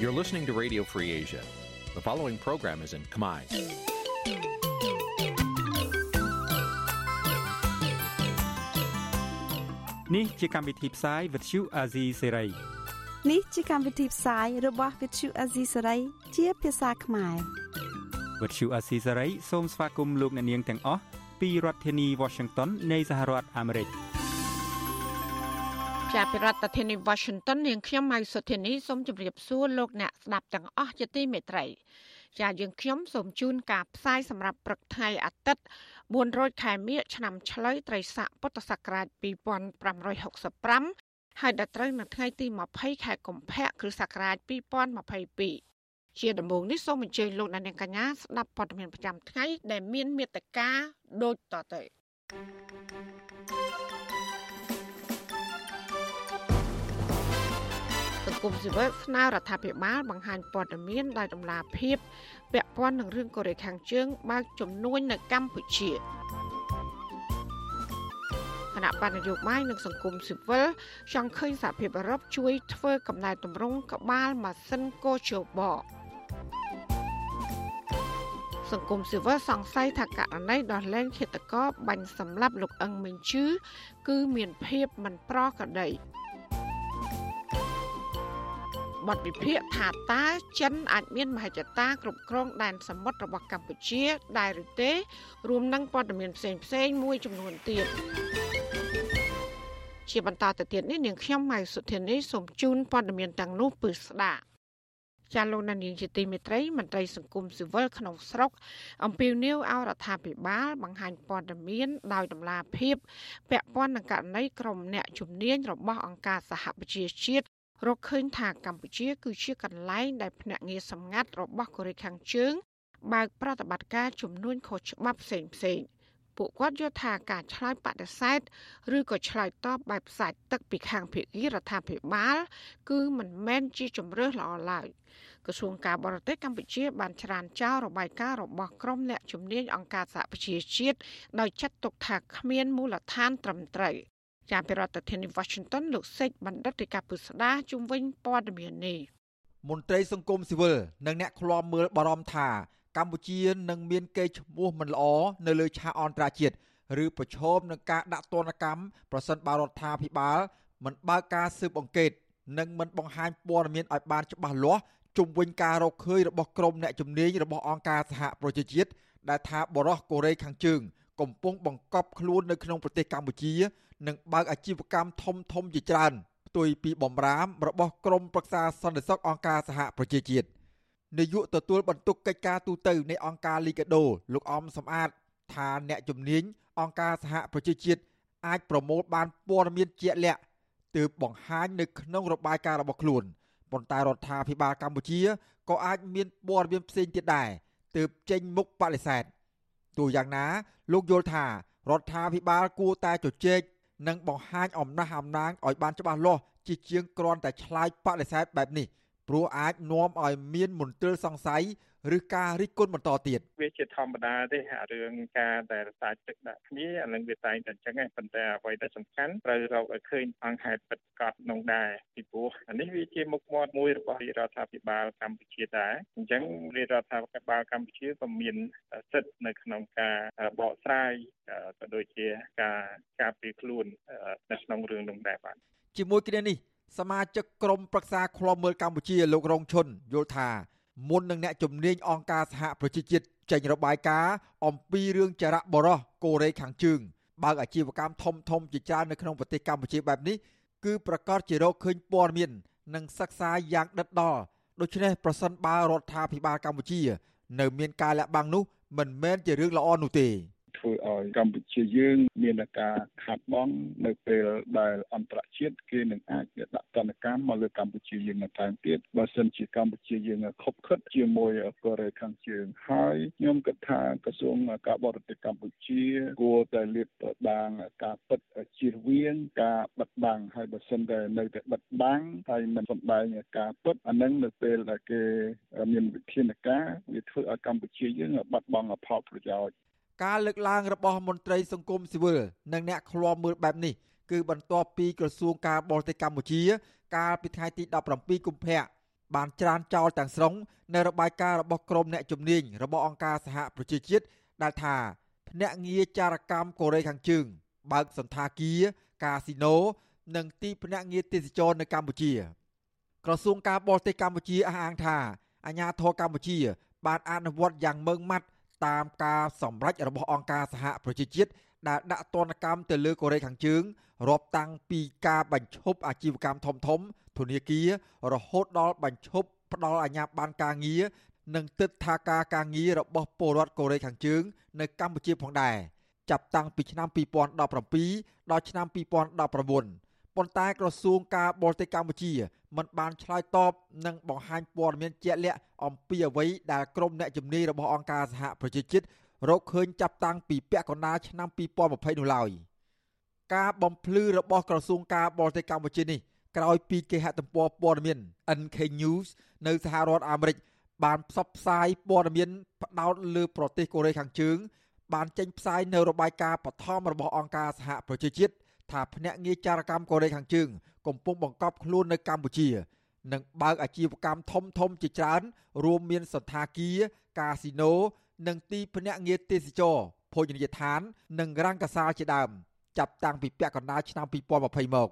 You're listening to Radio Free Asia. The following program is in Khmer. Nǐ chi càm bi tiệp xáy vệt chiu a zì sáy. នេះជាកម្មវិធីផ្សាយរបស់ Vithu Azisari ជាភាសាខ្មែរ វត្តឈូអាស៊ីសេរីសូមស្វាគមន៍លោកអ្នកនាងទាំងអស់ពីរដ្ឋធានី Washington នៃសហរដ្ឋអាមេរិក ជាប្រធានាធិបតី Washington នាងខ្ញុំម៉ៃសុធានីសូមជម្រាបសួរលោកអ្នកស្ដាប់ទាំងអស់ជាទីមេត្រីចាយើងខ្ញុំសូមជូនការផ្សាយសម្រាប់ព្រឹកថ្ងៃអាទិត្យ400ខែមិញឆ្នាំឆ្លូវត្រីស័កពុទ្ធសករាជ2565ហើយដល់ត្រូវនៅថ្ងៃទី20ខែកុម្ភៈគ្រិស្តសករាជ2022ជាដំបូងនេះសូមអញ្ជើញលោកអ្នកនាងកញ្ញាស្ដាប់ព័ត៌មានប្រចាំថ្ងៃដែលមានមេត្តាដូចតទៅ សង្គមស៊ីវិលស្នើរដ្ឋាភិបាលបង្ហាញព័ត៌មានដោយតម្លាភាពពាក់ព័ន្ធនឹងរឿងកូរ៉េខាងជើងបើកជំនួញនៅកម្ពុជាគណៈបណ្ឌនយោបាយនិងសង្គមស៊ីវិលចង់ឃើញសហភាពអឺរ៉ុបជួយធ្វើកំណែទម្រង់ក្បាលម៉ាស៊ីនកូជបសង្គមស៊ីវិលសង្ស័យថាករណីដោះលែងឃាតករបាញ់សម្លាប់លោកអឹងមេងជឺគឺមានភាពមិនប្រក្រតី បទវិភាគថាតើចិនអាចមានមហិច្ឆតាគ្រប់គ្រងដែនសមុទ្ររបស់កម្ពុជាដែរឬទេ រួមនឹងព័ត៌មានផ្សេងផ្សេងមួយចំនួនទៀតជាបន្តទៅទៀតនេះនាងខ្ញុំម៉ៃសុធានីសូមជូនព័ត៌មានទាំងនោះពឺស្ដាប់ចាលោកនាងជាទីមេត្រីមន្ត្រីសង្គមស៊ីវិលក្នុងស្រុក អំពាវនាវឲ្យរដ្ឋាភិបាលបង្ហាញព័ត៌មានដោយតម្លាភាពពាក់ព័ន្ធនឹងករណីក្រុមអ្នកជំនាញរបស់អង្គការសហប្រជាជាតិ រកឃើញថាកម្ពុជា គឺជាកន្លែងដែលភ្នាក់ងារសម្ងាត់របស់កូរ៉េខាងជើងបើកប្រតិបត្តិការជំនួញខុសច្បាប់ផ្សេងផ្សេងពួកគាត់យល់ថាការឆ្លើយបដិសេធឬក៏ឆ្លើយតបបែបផ្សាច់ទឹកពីខាងភាគីរដ្ឋាភិបាល គឺមិនមែនជាជំរើសល្អឡើយក្រសួងការបរទេសកម្ពុជាបានច្រានចោលរបាយការណ៍របស់ក្រុមអ្នកជំនាញអង្គការសហប្រជាជាតិដោយចាត់ទុកថាគ្មានមូលដ្ឋានត្រឹមត្រូវ ជាប្រធានាធិបតី Washington លោកសេចបណ្ឌិតរាជការពុស្ដាជំវិញព័ត៌មាននេះមន្ត្រីសង្គមស៊ីវិលនិងអ្នកឃ្លាំមើលបារម្ភថាកម្ពុជានឹងមានកេរ្តិ៍ឈ្មោះមិនល្អនៅលើឆាកអន្តរជាតិឬប្រឈមនឹងការដាក់ទណ្ឌកម្មប្រសិនបើរដ្ឋាភិបាល មិនបើកការស៊ើបអង្កេត និងមិនបង្ហាញព័ត៌មានឲ្យបានច្បាស់លាស់ជុំវិញការរកឃើញរបស់ក្រុមអ្នកជំនាញរបស់អង្គការសហប្រជាជាតិដែលថាបរោះកូរ៉េខាងជើង កំពុងបង្កប់ខ្លួននៅក្នុងប្រទេសកម្ពុជា និងបើកអាជីវកម្មធំធំជាច្រើនផ្ទុយពីបំរាមរបស់ក្រមប្រឹក្សាសន្តិសុខអង្គការសហប្រជាជាតិនាយកទទួលបន្ទុកកិច្ចការទូតនៃអង្គការលីកាដូលោកអំសំអាត ថាអ្នកជំនាញអង្គការសហប្រជាជាតិអាចប្រមូលបានព័ត៌មានជាក់លាក់ទើបបង្ហាញនៅក្នុងរបាយការណ៍របស់ខ្លួនប៉ុន្តែរដ្ឋាភិបាលកម្ពុជាក៏អាចមានព័ត៌មានផ្សេងទៀតដែរទើបចេញមុខបដិសេធទោះយ៉ាងណា លោកយល់ថារដ្ឋាភិបាលគួរតែជជែក និងបង្ហាញអំណះអំណាងឲ្យបានច្បាស់លាស់ជាជាងគ្រាន់តែឆ្លើយបដិសេធបែបនេះព្រោះអាចនាំឲ្យមានមន្ទិលសង្ស័យ ឬការរិះគន់បន្តទៀតវាជាធម្មតាទេអារឿងការដែលរសាយទឹកដាក់គ្នាអានឹងវាតែងតែអញ្ចឹងហ្នឹងប៉ុន្តែអ្វីដែលសំខាន់ត្រូវរកឲ្យឃើញអង្គហេតុពិតប្រាកដក្នុងដែរពីព្រោះអានេះវាជាមុខមាត់មួយរបស់រដ្ឋាភិបាលកម្ពុជាដែរអញ្ចឹងរដ្ឋាភិបាលកម្ពុជាក៏មានសិទ្ធិនៅក្នុងការបកស្រាយក៏ដូចជាការការពារខ្លួននៅក្នុងរឿងនោះដែរបាទជាមួយគ្នានេះសមាជិកក្រុមប្រឹក្សាឃ្លាំមើលកម្ពុជាលោករងឈុនយល់ថា មុននឹងអ្នកជំនាញអង្គការសហប្រជាជាតិចេញរបាយការណ៍អំពីរឿងចរៈបរោះកូរ៉េខាងជើងបើកអាជីវកម្មធំធំជាច្រើននៅក្នុងប្រទេសកម្ពុជាបែបនេះគឺប្រកាសជារកឃើញព័ត៌មាននិងសិក្សាយ៉ាងដិតដល់ដូច្នេះប្រសិនបើរដ្ឋាភិបាលកម្ពុជា នៅមានការលាក់បាំងនោះមិនមែនជារឿងល្អនោះទេ ធ្វើឲ្យកម្ពុជាយើង មានការខាត់បងនៅពេលដែលអន្តរជាតិគេនឹងអាចដាក់ទណ្ឌកម្មមកលើកម្ពុជាយើងថែមទៀតបើសិនជាកម្ពុជាយើងខົບខិតជាមួយកូរ៉េខាងជើងហើយខ្ញុំគិតថាក្រសួងការបរទេសកម្ពុជាគួរតែលាតត្រដាងការពិតជៀសវាងការបិទបាំងហើយបើសិនតែនៅតែបិទបាំងហើយមិនសម្ដែងការពិតអានឹងនៅពេលដែលគេមានវិធានការវាធ្វើឲ្យកម្ពុជាយើងបាត់បង់ផលប្រយោជន៍ ការលើកឡើងរបស់មន្ត្រីសង្គមស៊ីវិលនិងអ្នកឃ្លាំមើលបែបនេះគឺបន្ទាប់ពីក្រសួងការបរទេសកម្ពុជា កាលពីថ្ងៃទី17កុម្ភៈបានច្រានចោលទាំងស្រុងនៅរបាយការណ៍របស់ក្រមអ្នកជំនាញរបស់អង្គការសហប្រជាជាតិដែលថាភ្នាក់ងារចារកម្មកូរ៉េខាងជើង បើកសន្តាគារកាស៊ីណូនិងទីភ្នាក់ងារទេសចរនៅកម្ពុជា ក្រសួងការបរទេសកម្ពុជាអះអាងថាអាជ្ញាធរកម្ពុជា បានអនុវត្តយ៉ាងម៉ឺងម៉ាត់ តាមការសម្រេចរបស់អង្គការសហប្រជាជាតិដែលដាក់ទណ្ឌកម្មទៅលើកូរ៉េខាងជើងរាប់តាំងពីការបញ្ឈប់អាជីវកម្មធំធំធនាគាររហូតដល់បញ្ឈប់ផ្ដល់អាជ្ញាប័ណ្ណការងារនិងទិដ្ឋាការការងាររបស់ពលរដ្ឋកូរ៉េខាងជើងនៅកម្ពុជាផងដែរចាប់តាំងពីឆ្នាំ2017ដល់ឆ្នាំ2019 ប៉ុន្តែក្រសួងការបរទេសកម្ពុជាមិនបានឆ្លើយតបនិងបង្ហាញព័ត៌មានជាក់លាក់អំពីអ្វីដែលក្រុមអ្នកជំនាញរបស់អង្គការសហប្រជាជាតិរកឃើញចាប់តាំងពីពាក់កណ្ដាលឆ្នាំ2020នោះឡើយការបំភ្លឺរបស់ក្រសួងការបរទេសកម្ពុជានេះក្រោយពីគេហទំព័រព័ត៌មាន NK News នៅសហរដ្ឋអាមេរិកបានផ្សព្វផ្សាយព័ត៌មានផ្ដោតលើប្រទេសកូរ៉េខាងជើងបានចេញផ្សាយនៅរបាយការណ៍បឋមរបស់អង្គការសហប្រជាជាតិ ថាភ្នាក់ងារចារកម្មកូរ៉េខាងជើងកំពុងបង្កប់ខ្លួននៅកម្ពុជានិងបើកអាជីវកម្មធំធំជាច្រើន រួមមានសន្តាគារកាស៊ីណូនិងទីភ្នាក់ងារទេសចរភោជនីយដ្ឋាន និងរង្គសាលជាដើម ចាប់តាំងពីពាក់កណ្ដាលឆ្នាំ2020មក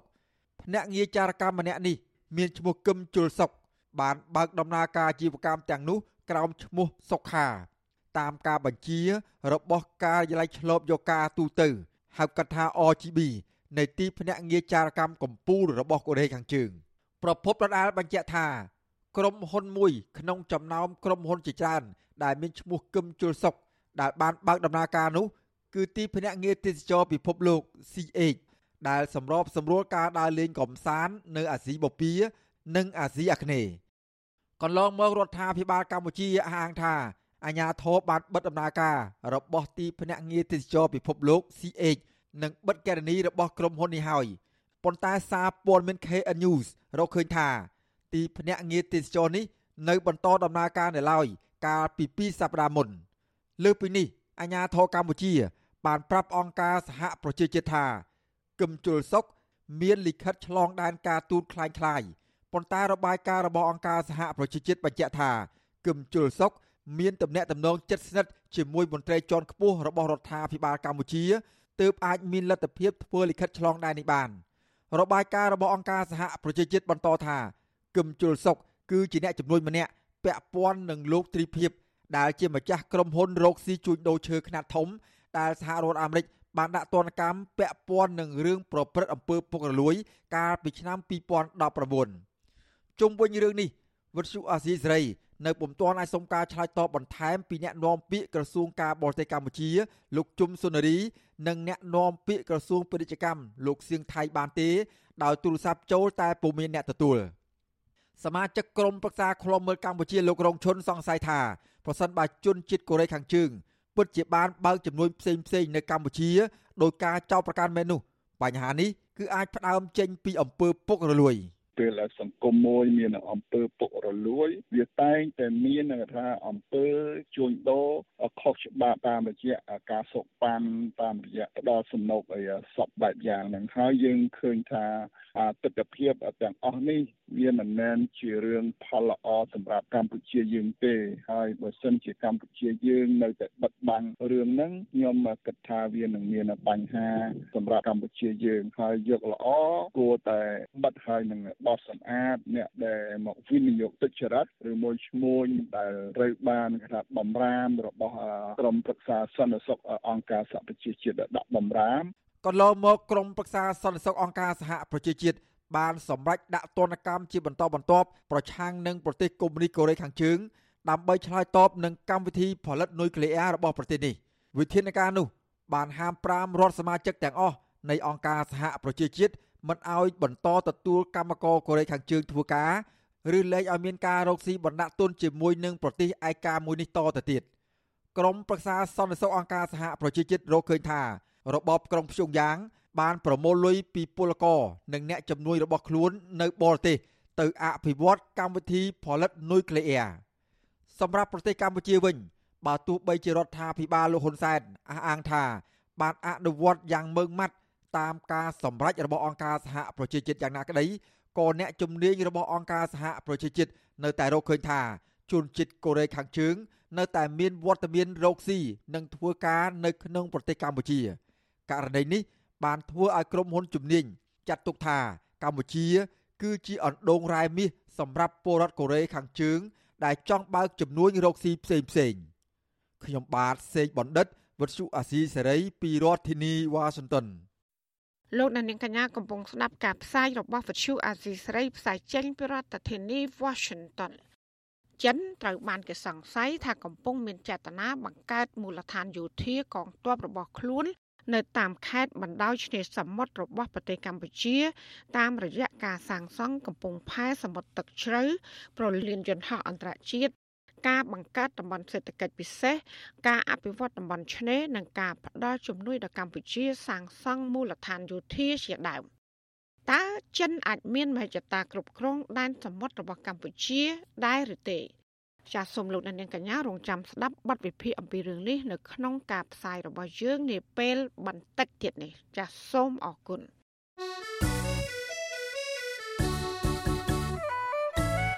ភ្នាក់ងារចារកម្មម្នាក់នេះមានឈ្មោះគឹមជុលសុក បានបើកដំណើរការអាជីវកម្មទាំងនោះក្រោមឈ្មោះសុខា តាមការបញ្ជារបស់ការិយាល័យឆ្លប់យកការទូទៅហៅកាត់ថា RGB នៃទីភ្នាក់ងារចារកម្មកម្ពុជារបស់កូរ៉េខាងជើងប្រពន្ធដដាលបញ្ជាក់ថាក្រុមហ៊ុនមួយក្នុងចំណោមក្រុមហ៊ុនជាច្រើនដែលមានឈ្មោះគឹមជុលសុកដែលបានបើកដំណើរការនោះគឺទីភ្នាក់ងារទេសចរពិភពលោក CH ដែលសម្របសម្រួលការដើរលេងកំសាន្តនៅអាស៊ីបូព៌ានិងអាស៊ីអាគ្នេយ៍កន្លងមករដ្ឋាភិបាលកម្ពុជាអះអាងថាអាញាធរបានបិទដំណើរការរបស់ទីភ្នាក់ងារទេសចរពិភពលោក CH និងបិទកេរនីរបស់ក្រុមហ៊ុននេះហើយប៉ុន្តែសារព័ត៌មាន KN News រកឃើញថា ទីភ្នាក់ងារទេសចរនេះនៅបន្តដំណើរការនៅឡើយកាលពី2សប្តាហ៍មុន លើពីនេះអាញាធរកម្ពុជា បានប្រាប់អង្គការសហប្រជាជាតិថាគឹមជុលសុកមានលិខិតឆ្លងដែនការទូតคล้ายคล้ายប៉ុន្តែរបាយការណ៍របស់អង្គការសហប្រជាជាតិបញ្ជាក់ថាគឹមជុលសុកមានទំនាក់ទំនងជិតស្និទ្ធជាមួយមន្ត្រីជាន់ខ្ពស់របស់រដ្ឋាភិបាលកម្ពុជា ទើបអាចមានលទ្ធភាពធ្វើលិខិតឆ្លងដែននេះបានរបាយការណ៍របស់អង្គការសហប្រជាជាតិបន្តថាគឹមជុលសុកគឺជាអ្នកជំនួយម្នាក់ពាក់ព័ន្ធនឹងលោកទ្រីភិបដែលជាម្ចាស់ក្រុមហ៊ុនរកស៊ីជួញដូរឈើខ្នាតធំ ដែលសហរដ្ឋអាមេរិកបានដាក់ទណ្ឌកម្មពាក់ព័ន្ធនឹងរឿងប្រព្រឹត្តអំពើពុករលួយ កាលពីឆ្នាំ2019ជុំវិញរឿងនេះវិទ្យុអាស៊ីសេរី នៅពុំទាន់អាចសុំការឆ្លើយតបបន្ថែមពីអ្នកនាំពាក្យក្រសួងការបរទេសកម្ពុជាលោកជុំសុនារី និងអ្នកនាំពាក្យក្រសួងពាណិជ្ជកម្មលោកសៀងថៃបានទេដោយទូរស័ព្ទចូលតែពុំមានអ្នកទទួលសមាជិកក្រុមប្រឹក្សាឃ្លាំមើលកម្ពុជាលោករងឈុនសង្ស័យថាប្រសិនបើជនជាតិកូរ៉េខាងជើងពិតជាបានបើកចំនួនផ្សេងផ្សេងនៅកម្ពុជាដោយការចោទប្រកាន់មែននោះបញ្ហានេះគឺអាចផ្ដើមចេញពីអំពើពុករលួយ។ ពេលសង្គមមួយមានអំពើពុករលួយ វាតែងតែមានថាអំពើជួញដូរខុសច្បាប់តាមរយៈការសុកប៉ាន់តាមរយៈផ្ដល់សំណុកអីសពបែបយ៉ាងហ្នឹងហើយយើងឃើញថាទស្សនវិជ្ជាទាំងអស់នេះវាមិនមែនជារឿងផលល្អសម្រាប់កម្ពុជាយើងទេ ហើយបើសិនជាកម្ពុជាយើងនៅតែបិទបាំងរឿងហ្នឹងខ្ញុំគិតថាវានឹងមានបញ្ហាសម្រាប់កម្ពុជាយើងហើយយកល្អគួរតែបិទហើយនឹងបោះសម្អាតអ្នកដែលមកវិនិយោគទុច្ចរិតឬមួយឈ្មួញដែលត្រូវបានគេថាបំរាមរបស់ក្រមប្រឹក្សាសន្តិសុខអង្គការសហប្រជាជាតិដាក់បំរាមកន្លងមកក្រមប្រឹក្សាសន្តិសុខអង្គការសហប្រជាជាតិបានសម្រេចដាក់ទណ្ឌកម្មជាបន្តបន្ទាប់ប្រឆាំងនឹងប្រទេសកុម្មុយនីកូរ៉េខាងជើងដើម្បីឆ្លើយតបនឹងកម្មវិធីផលិតនុយក្លេអ៊ែររបស់ប្រទេសនេះវិធានការនោះបានហាម5រដ្ឋសមាជិកទាំងអស់នៃអង្គការសហប្រជាជាតិ មិនឲ្យបន្តទទួលកម្មករកូរ៉េខាងជើងធ្វើការឬលែងឲ្យមានការរកស៊ីបណ្ដាក់ទុនជាមួយនឹងប្រទេសឯកាមួយនេះតទៅទៀតក្រមប្រឹក្សាសន្តិសុខអង្គការសហប្រជាជាតិរកឃើញថា របបក្រុងភ្យុងយ៉ាង បានប្រមូលលុយពីពលករនិងអ្នកជំនួយរបស់ខ្លួននៅបរទេសទៅអភិវឌ្ឍកម្មវិធីផលិតនុយក្លេអ៊ែរសម្រាប់ប្រទេសកម្ពុជាវិញបើទោះបីជារដ្ឋាភិបាលលោកហ៊ុនសែនអះអាងថាបានអនុវត្តយ៉ាងម៉ឺងម៉ាត់ តាមការសម្រេចរបស់អង្គការសហប្រជាជាតិយ៉ាងណាក្តីក៏អ្នកជំនាញរបស់អង្គការសហប្រជាជាតិនៅតែរកឃើញថាជនជាតិកូរ៉េខាងជើង នៅតែមានវត្តមានរកស៊ីនិងធ្វើការនៅក្នុងប្រទេសកម្ពុជាករណីនេះបានធ្វើឲ្យក្រុមហ៊ុនជំនាញចាត់ទុកថាកម្ពុជា គឺជាអណ្ដូងរ៉ែមាសសម្រាប់ពលរដ្ឋកូរ៉េខាងជើង ដែលចង់បើកចំនួនរកស៊ីផ្សេងផ្សេងខ្ញុំបាទសេកបណ្ឌិតវុទ្ធុអាស៊ីសេរីពីរដ្ឋធានីវ៉ាស៊ីនតោន លោកអ្នកនាងកញ្ញាកំពុងស្ដាប់ការផ្សាយរបស់វិទ្យុអាស៊ីសេរីផ្សាយចេញពីរដ្ឋធានី Washington ចិនត្រូវបានគេសង្ស័យថាកំពុងមានចេតនាបង្កើតមូលដ្ឋានយោធាកងទ័ពរបស់ខ្លួន នៅតាមខេត្តបណ្ដោយឆ្នេរសមុទ្ររបស់ប្រទេសកម្ពុជា តាមរយៈការសាងសង់កំពង់ផែសមុទ្រទឹកជ្រៅប្រលានយន្តហោះអន្តរជាតិ ការបង្កើតតំបន់សេដ្ឋកិច្ចពិសេសការអភិវឌ្ឍតំបន់ឆ្នេរនិងការផ្តល់ជំនួយដល់កម្ពុជាសាងសង់មូលដ្ឋានយោធាជាដើមតើចិនអាចមានមហិច្ឆតាគ្រប់គ្រងដែនសមុទ្ររបស់កម្ពុជាដែរឬទេចាសសូមលោកអ្នកនាងកញ្ញារងចាំស្ដាប់បទវិភាគអំពីរឿងនេះនៅក្នុងការផ្សាយរបស់យើងនាពេលបន្តិចទៀតនេះចាសសូមអរគុណ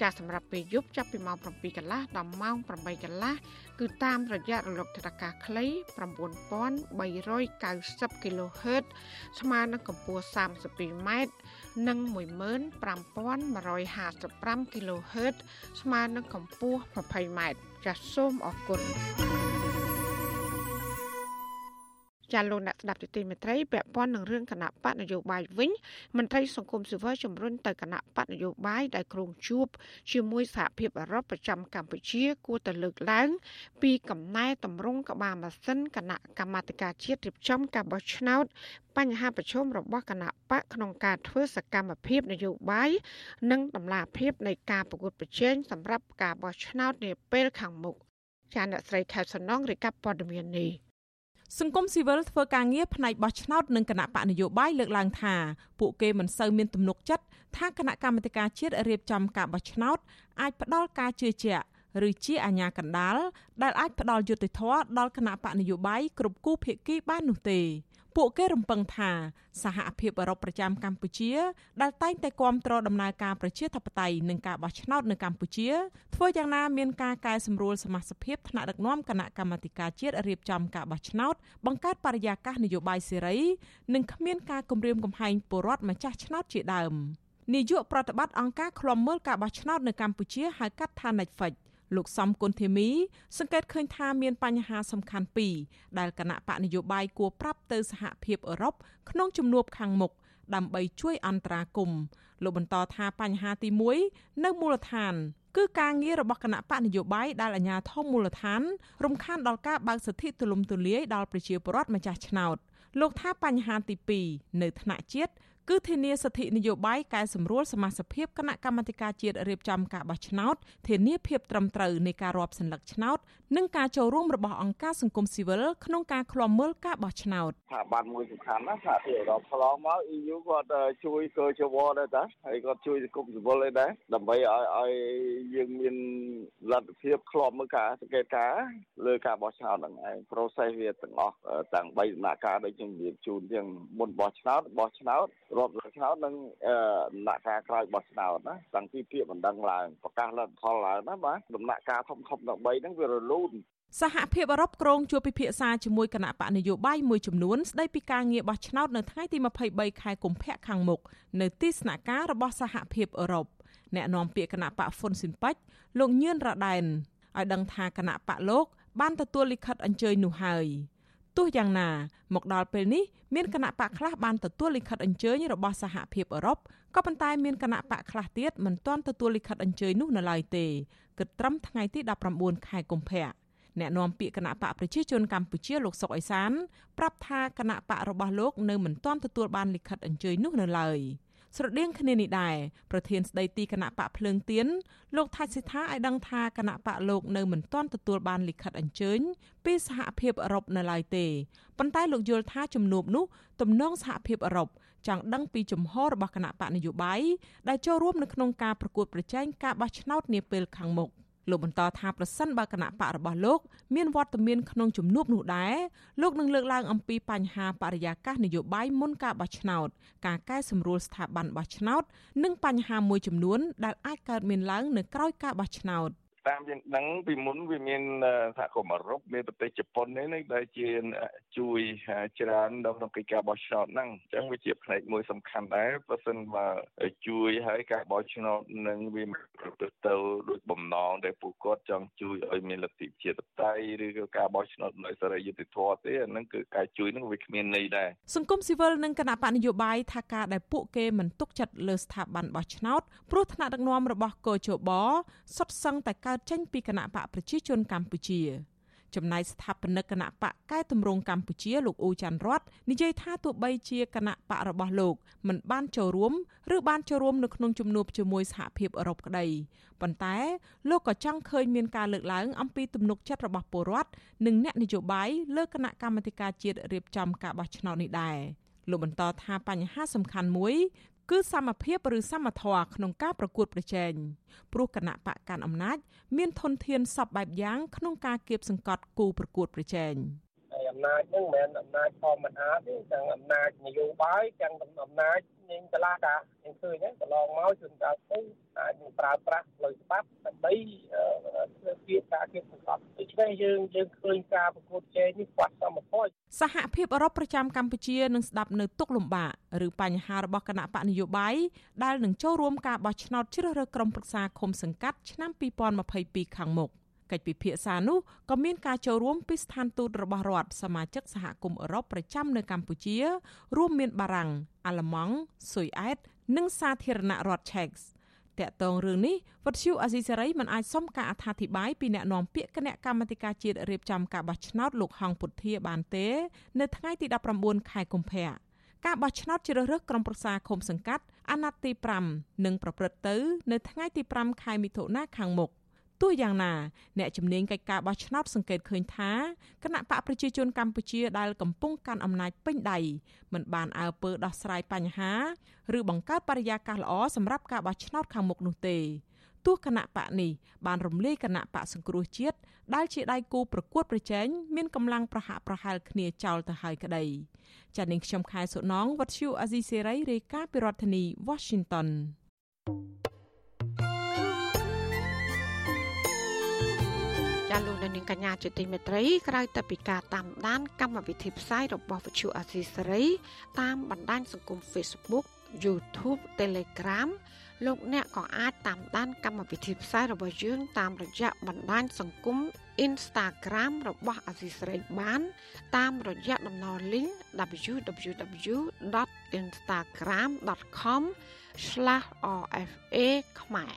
ចាស់សម្រាប់ពេលយប់ចាប់ពីម៉ោង7កន្លះដល់ម៉ោង8កន្លះគឺតាមរយៈរលកថេដាកាខ្លី9390 kHz ស្មើនឹងកម្ពស់ 32m និង15155 kHz ស្មើនឹងកម្ពស់ 20m ចាសសូមអរគុណ ចាលោកអ្នកស្ដាប់ទីមេត្រីពាក់ព័ន្ធនឹងរឿងគណៈបកនយោបាយវិញមន្ត្រីសង្គមស៊ីវិលជំរុញទៅគណៈបកនយោបាយដែលគ្រងជួបជាមួយសហភាពអឺរ៉ុបប្រចាំកម្ពុជា គួរតែលើកឡើង ពីកំណែតម្រង់ក្បាលម៉ាស៊ីនគណៈកម្មាធិការជាតិរៀបចំការបោះឆ្នោតបញ្ហាប្រឈមរបស់គណៈបកក្នុងការធ្វើសកម្មភាពនយោបាយនិងតម្លាភាពនៃការប្រកួតប្រជែងសម្រាប់ការបោះឆ្នោតនាពេលខាងមុខចាអ្នកស្រីខែសំណងរាយការណ៍ព័ត៌មាននេះ សង្គមស៊ីវិលធ្វើការងារផ្នែកបោះឆ្នោតនិងគណៈបកនយោបាយលើកឡើងថាពួកគេមិនសូវមានទំនុកចិត្តថាគណៈកម្មាធិការជាតិរៀបចំការបោះឆ្នោតអាចផ្ដល់ការជឿជាក់ឬជាអាញាកណ្ដាលដែលអាចផ្ដល់យុត្តិធម៌ដល់គណៈបកនយោបាយគ្រប់គូភាគីបាននោះទេ ពួកគេរំពឹងថាសហភាពអឺរ៉ុបប្រចាំកម្ពុជា ដែលតែងតែគាំទ្រដំណើរការប្រជាធិបតេយ្យនិងការបោះឆ្នោតនៅកម្ពុជាធ្វើយ៉ាងណាមានការកែសម្រួលសមាជិកថ្នាក់ដឹកនាំគណៈកម្មាធិការជាតិរៀបចំការបោះឆ្នោតបង្កើតបរិយាកាសនយោបាយសេរីនិងគ្មានការគំរាមកំហែងពលរដ្ឋម្ចាស់ឆ្នោតជាដើមនាយកប្រតិបត្តិអង្គការឃ្លាំមើលការបោះឆ្នោតនៅកម្ពុជាហៅកាត់ថា Netflix លោកសំគុណធីមី សង្កេតឃើញថាមានបញ្ហាសំខាន់ពីរដែលគណៈបកនយោបាយគួរប្រាប់ទៅសហភាពអឺរ៉ុបក្នុងជំនួបខាងមុខដើម្បីជួយអន្តរាគមន៍លោកបន្តថាបញ្ហាទី1នៅមូលដ្ឋាន គឺការងាររបស់គណៈបកនយោបាយដែលអាជ្ញាធរមូលដ្ឋាន រំខានដល់ការបើកសិទ្ធិទូលំទូលាយដល់ប្រជាពលរដ្ឋម្ចាស់ឆ្នោតលោកថាបញ្ហាទី2នៅថ្នាក់ជាតិ គឺធានាសិទ្ធិនយោបាយកែសម្រួលសមាជិកគណៈកម្មាធិការជាតិរៀបចំការបោះឆ្នោតធានាភាពត្រឹមត្រូវនៃការរាប់សន្លឹកឆ្នោតនិងការចូលរួមរបស់អង្គការសង្គមស៊ីវិលក្នុងការឃ្លាំមើលការបោះឆ្នោតថាបានមួយសំខាន់ណាថាទីអឺរ៉ុបឆ្លងមក EU គាត់ជួយកើជវដែរតាហើយគាត់ជួយសង្គមស៊ីវិលដែរដើម្បីឲ្យឲ្យយើងមានលទ្ធភាពឃ្លាំមើលការសង្កេតការលើការបោះឆ្នោតហ្នឹងឯង process វាទាំងអស់ទាំង3ដំណាក់កាលដូចខ្ញុំនិយាយជូនទាំងមុនបោះឆ្នោតបោះឆ្នោតរាប់រយឆ្នោតនិងដំណាក់កាលក្រោយបោះឆ្នោតណាតាំងពីពាក្យបណ្ដឹងឡើងប្រកាសលទ្ធផលឡើងណាបាទដំណាក់កាលធំធំទាំង3ហ្នឹងវារលូនសហភាពអឺរ៉ុបក្រុងជួបពិភាក្សាជាមួយគណៈបកនយោបាយមួយចំនួនស្ដីពីការងារបោះឆ្នោតនៅថ្ងៃទី23ខែកុម្ភៈខាងមុខនៅទីស្នាក់ការរបស់សហភាពអឺរ៉ុបអ្នកនាំពាក្យគណៈបកហ្វុនស៊ិនប៉ាច់លោកញឿនរ៉ាដែនឲ្យដឹងថាគណៈបកលោកបានទទួលលិខិតអញ្ជើញនោះហើយ ទោះយ៉ាងណា មកដល់ពេលនេះមានគណៈបកខ្លះបានទទួលលិខិតអញ្ជើញរបស់សហភាពអឺរ៉ុបក៏ប៉ុន្តែមានគណៈបកខ្លះទៀតមិនទាន់ទទួលលិខិតអញ្ជើញនោះនៅឡើយទេគិតត្រឹមថ្ងៃទី19ខែកុម្ភៈអ្នកនាំពាក្យគណៈបកប្រជាជនកម្ពុជាលោកសុកអេសានប្រាប់ថាគណៈបករបស់លោកនៅមិនទាន់ទទួលបានលិខិតអញ្ជើញនោះនៅឡើយ ស្រដៀងគ្នានេះដែរប្រធានស្ដីទីគណៈបកភ្លើងទៀនលោកថាច់សិដ្ឋាឲ្យដឹងថាគណៈបកលោកនៅមិនទាន់ទទួលបានលិខិតអញ្ជើញពីសហភាពអឺរ៉ុបនៅឡើយទេប៉ុន្តែលោកយល់ថាជំនួបនោះទំនងសហភាពអឺរ៉ុបចង់ដឹងពីជំហររបស់គណៈបកនយោបាយដែលចូលរួមនៅក្នុងការប្រកួតប្រជែងការបោះឆ្នោតនាពេលខាងមុខ លោកបន្តថាប្រសិនបើគណៈបករបស់លោកមានវត្តមានក្នុងជំនួបនោះដែរលោកនឹងលើកឡើងអំពីបញ្ហាបរិយាកាសនយោបាយមុនការបោះឆ្នោតការកែសម្រួលស្ថាប័នបោះឆ្នោត និងបញ្ហាមួយចំនួនដែលអាចកើតមានឡើងនៅក្រោយការបោះឆ្នោត តាមយើងដឹងពីមុនវាមានសហគមន៍អឺរ៉ុបមានប្រទេសជប៉ុននេះដែលជាជួយច្រើនដល់ក្នុងកិច្ចការបោះឆ្នោតហ្នឹងអញ្ចឹងវាជាផ្នែកមួយសំខាន់ដែរបើសិនបើជួយឲ្យការបោះឆ្នោតនឹងវាប្រព្រឹត្តទៅដោយបំណងដែលពួកគាត់ចង់ជួយឲ្យមានលទ្ធិជាតិតៃឬក៏ការបោះឆ្នោតដោយសេរីយុត្តិធម៌ទេអាហ្នឹងគឺការជួយហ្នឹងវាគ្មានន័យដែរសង្គមស៊ីវិលនិងគណៈបកនយោបាយថាការដែលពួកគេមិនទុកចិត្តលើស្ថាប័នបោះឆ្នោតព្រោះថ្នាក់ដឹកនាំរបស់កោជបសុទ្ធសឹងតែកើតចេញពីគណៈបកប្រជាជនកម្ពុជាចំណែកស្ថាបនិកគណៈបកកែតម្រង់កម្ពុជាលោកអ៊ូច័ន្ទរតនិយាយថាទោះបីជាគណៈបករបស់លោកមិនបានចូលរួមឬបានចូលរួមនៅក្នុងជំនួបជាមួយសហភាពអឺរ៉ុបក្តីប៉ុន្តែលោកក៏ចង់ឃើញមានការលើកឡើងអំពីទំនុកចិត្តរបស់ពលរដ្ឋនិងអ្នកនយោបាយលើគណៈកម្មាធិការជាតិរៀបចំការបោះឆ្នោតនេះដែរលោកបន្តថាបញ្ហាសំខាន់មួយ គឺសមភាពឬសមធម៌ក្នុងការប្រកួតប្រជែងព្រោះគណៈបកកាន់អំណាច មានធនធានសពបែបយ៉ាងក្នុងការគៀបសង្កត់គូប្រកួតប្រជែងហើយអំណាចហ្នឹងមិនមែនអំណាចធម្មតាទេទាំងអំណាចនយោបាយទាំងអំណាចនៃតឡាការយើងឃើញហ្នឹងកន្លងមកជួនកាលទៅអាចនឹងប្រើប្រាស់ផ្លូវច្បាប់ដើម្បីធ្វើពី ការគៀបសង្កត់ដូច្នេះយើងយើងឃើញការប្រកួតប្រជែងនេះខ្វះសមត្ថភាពសហភាពអឺរ៉ុបប្រចាំកម្ពុជានឹងស្ដាប់នៅទុកលំបាកឬបញ្ហារបស់គណៈបកនយោបាយដែលនឹងចូលរួមការបោះឆ្នោតជ្រើសរើសក្រុមប្រឹក្សាឃុំសង្កាត់ឆ្នាំ2022ខាងមុខកិច្ចពិភាក្សានោះក៏មានការចូលរួមពីស្ថានទូតរបស់រដ្ឋសមាជិកសហគមន៍អឺរ៉ុបប្រចាំនៅកម្ពុជា រួមមានបារាំងអាល្លឺម៉ង់ស៊ុយអែតនិងសាធារណរដ្ឋឆែក តាក់ទងរឿងនេះវត្តឈូអាស៊ីសេរីមិនអាចសុំការអត្ថាធិប្បាយពីអ្នកនាំពាក្យគណៈកម្មាធិការជាតិរៀបចំការបោះឆ្នោតលោកហងពុធាបានទេ នៅថ្ងៃទី19ខែកុម្ភៈការបោះឆ្នោតជ្រើសរើសក្រុមប្រឹក្សាឃុំសង្កាត់អាណត្តិទី5នឹងប្រព្រឹត្តទៅ នៅថ្ងៃទី5ខែមិថុនាខាងមុខ ទោះយ៉ាងណាអ្នកជំនាញកិច្ចការបោះឆ្នោតសង្កេតឃើញថាគណៈបកប្រជាជនកម្ពុជាដែលកំពុងកាន់អំណាចពេញដៃមិនបានអើពើដោះស្រាយបញ្ហាឬបង្កើតបរិយាកាសល្អសម្រាប់ការបោះឆ្នោតខាងមុខនោះទេទោះគណៈបកនេះបានរំលាយគណៈបកសង្គ្រោះជាតិដែលជាដៃគូប្រកួតប្រជែងមានកម្លាំងប្រហាក់ប្រហែលគ្នាចោលទៅហើយក្តីចានាងខ្ញុំខែសុណងវັດឈូអាស៊ីសេរីរាយការណ៍ពីរដ្ឋធានី Washington ចាលោកនាងកញ្ញាជាទីមេត្រីក្រៅតែពីការតាមដាន កម្មវិធីផ្សាយរបស់វិទ្យុអាស៊ីសេរី តាមបណ្ដាញសង្គម Facebook YouTube Telegram លោកអ្នកក៏អាចតាមដាន កម្មវិធីផ្សាយរបស់យើង តាមរយៈបណ្ដាញសង្គម Instagram របស់អាស៊ីសេរីបាន តាមរយៈតំណ link www.instagram.com/rfa ខ្មែរ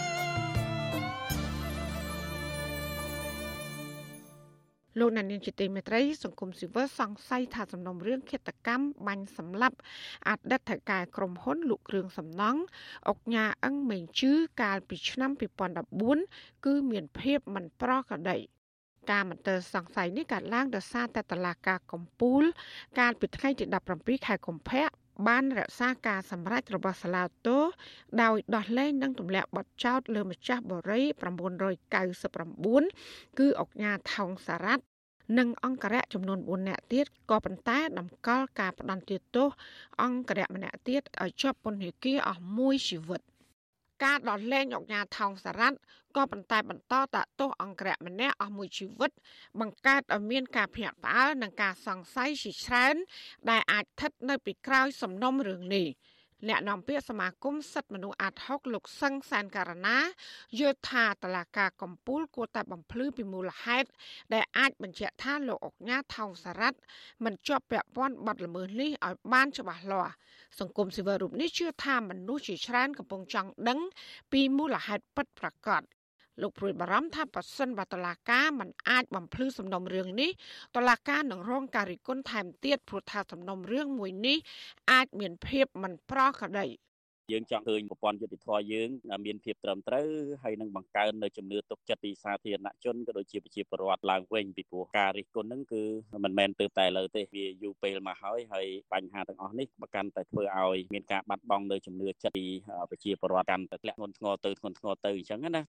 លោកណានៀងជាទីមេត្រីសង្គមស៊ីវិលសង្ស័យថាសំណុំរឿងឃាតកម្មបាញ់សម្លាប់អតីតថៅកែក្រុមហ៊ុនលក់គ្រឿងសំណង់អុកញ៉ាអឹងមេងជឺកាលពីឆ្នាំ2014គឺមានភាពមិនប្រក្រតីការមន្ទិលសង្ស័យនេះកើតឡើងដោយសារតែតឡាការកំពូល កាលពីថ្ងៃទី17ខែកុម្ភៈបានរក្សាការសម្រេចរបស់សាឡាតូដោយដោះលែងនិងទម្លាក់បទចោទលើម្ចាស់បរិយ999គឺអុកញ៉ាថោងសារ៉ាត់ និងអង្គរៈចំនួន4នាក់ទៀតក៏ប៉ុន្តែតម្កល់ការផ្ដន្ទាទោសអង្គរៈម្នាក់ទៀតឲ្យជាប់ពន្ធនាគារអស់មួយជីវិតការដោះលែងអុកញ៉ាថោងសារ៉ាត់ក៏ប៉ុន្តែបន្តតាក់ទោសអង្គរៈម្នាក់អស់មួយជីវិត បង្កើតឲ្យមានការភ្ញាក់ផ្អើលនិងការសង្ស័យជាច្រើនដែលអាចស្ថិតនៅពីក្រោយសំណុំរឿងនេះ អ្នកនាំពាក្យសមាគមសិទ្ធិមនុស្សអាត6លោកសឹងសានការណាយល់ថាតឡាការកម្ពុជាគួរតែបំភ្លឺពីមូលហេតុដែលអាចបញ្ជាក់ថាលោកអុកញ៉ាថោងសារ៉ាត់មិនជាប់ពាក់ព័ន្ធបទល្មើសនេះឲ្យបានច្បាស់លាស់សង្គមស៊ីវិលរូបនេះជឿថាមនុស្សជាច្រើនកំពុងចង់ដឹងពីមូលហេតុពិតប្រាកដ លោកព្រួយបារម្ភថាប៉ះសិនបើតឡាកាមិនអាចបំភ្លឺសំណុំរឿងនេះតឡាកានឹងរងការរិះគន់ថែមទៀតព្រោះថាសំណុំរឿងមួយនេះអាចមានភាពមិនប្រក្រតីយើងចង់ឃើញប្រព័ន្ធយុតិធធម៌យើងមានភាពត្រឹមត្រូវហើយនឹងបង្កើននៅជំនឿទុកចិត្តពីសាធារណជនក៏ដូចជាប្រជាពលរដ្ឋឡើងវិញពីព្រោះការរិះគន់ហ្នឹងគឺមិនមែនទៅតែលើទេវាយូរពេលមកហើយហើយបញ្ហាទាំងអស់នេះប្រកាន់តែធ្វើឲ្យមានការបាត់បង់នៅជំនឿចិត្តពីប្រជាពលរដ្ឋកាន់តែធ្លាក់ធ្ងន់ធ្ងរទៅធ្ងន់ធ្ងរទៅអញ្ចឹងណា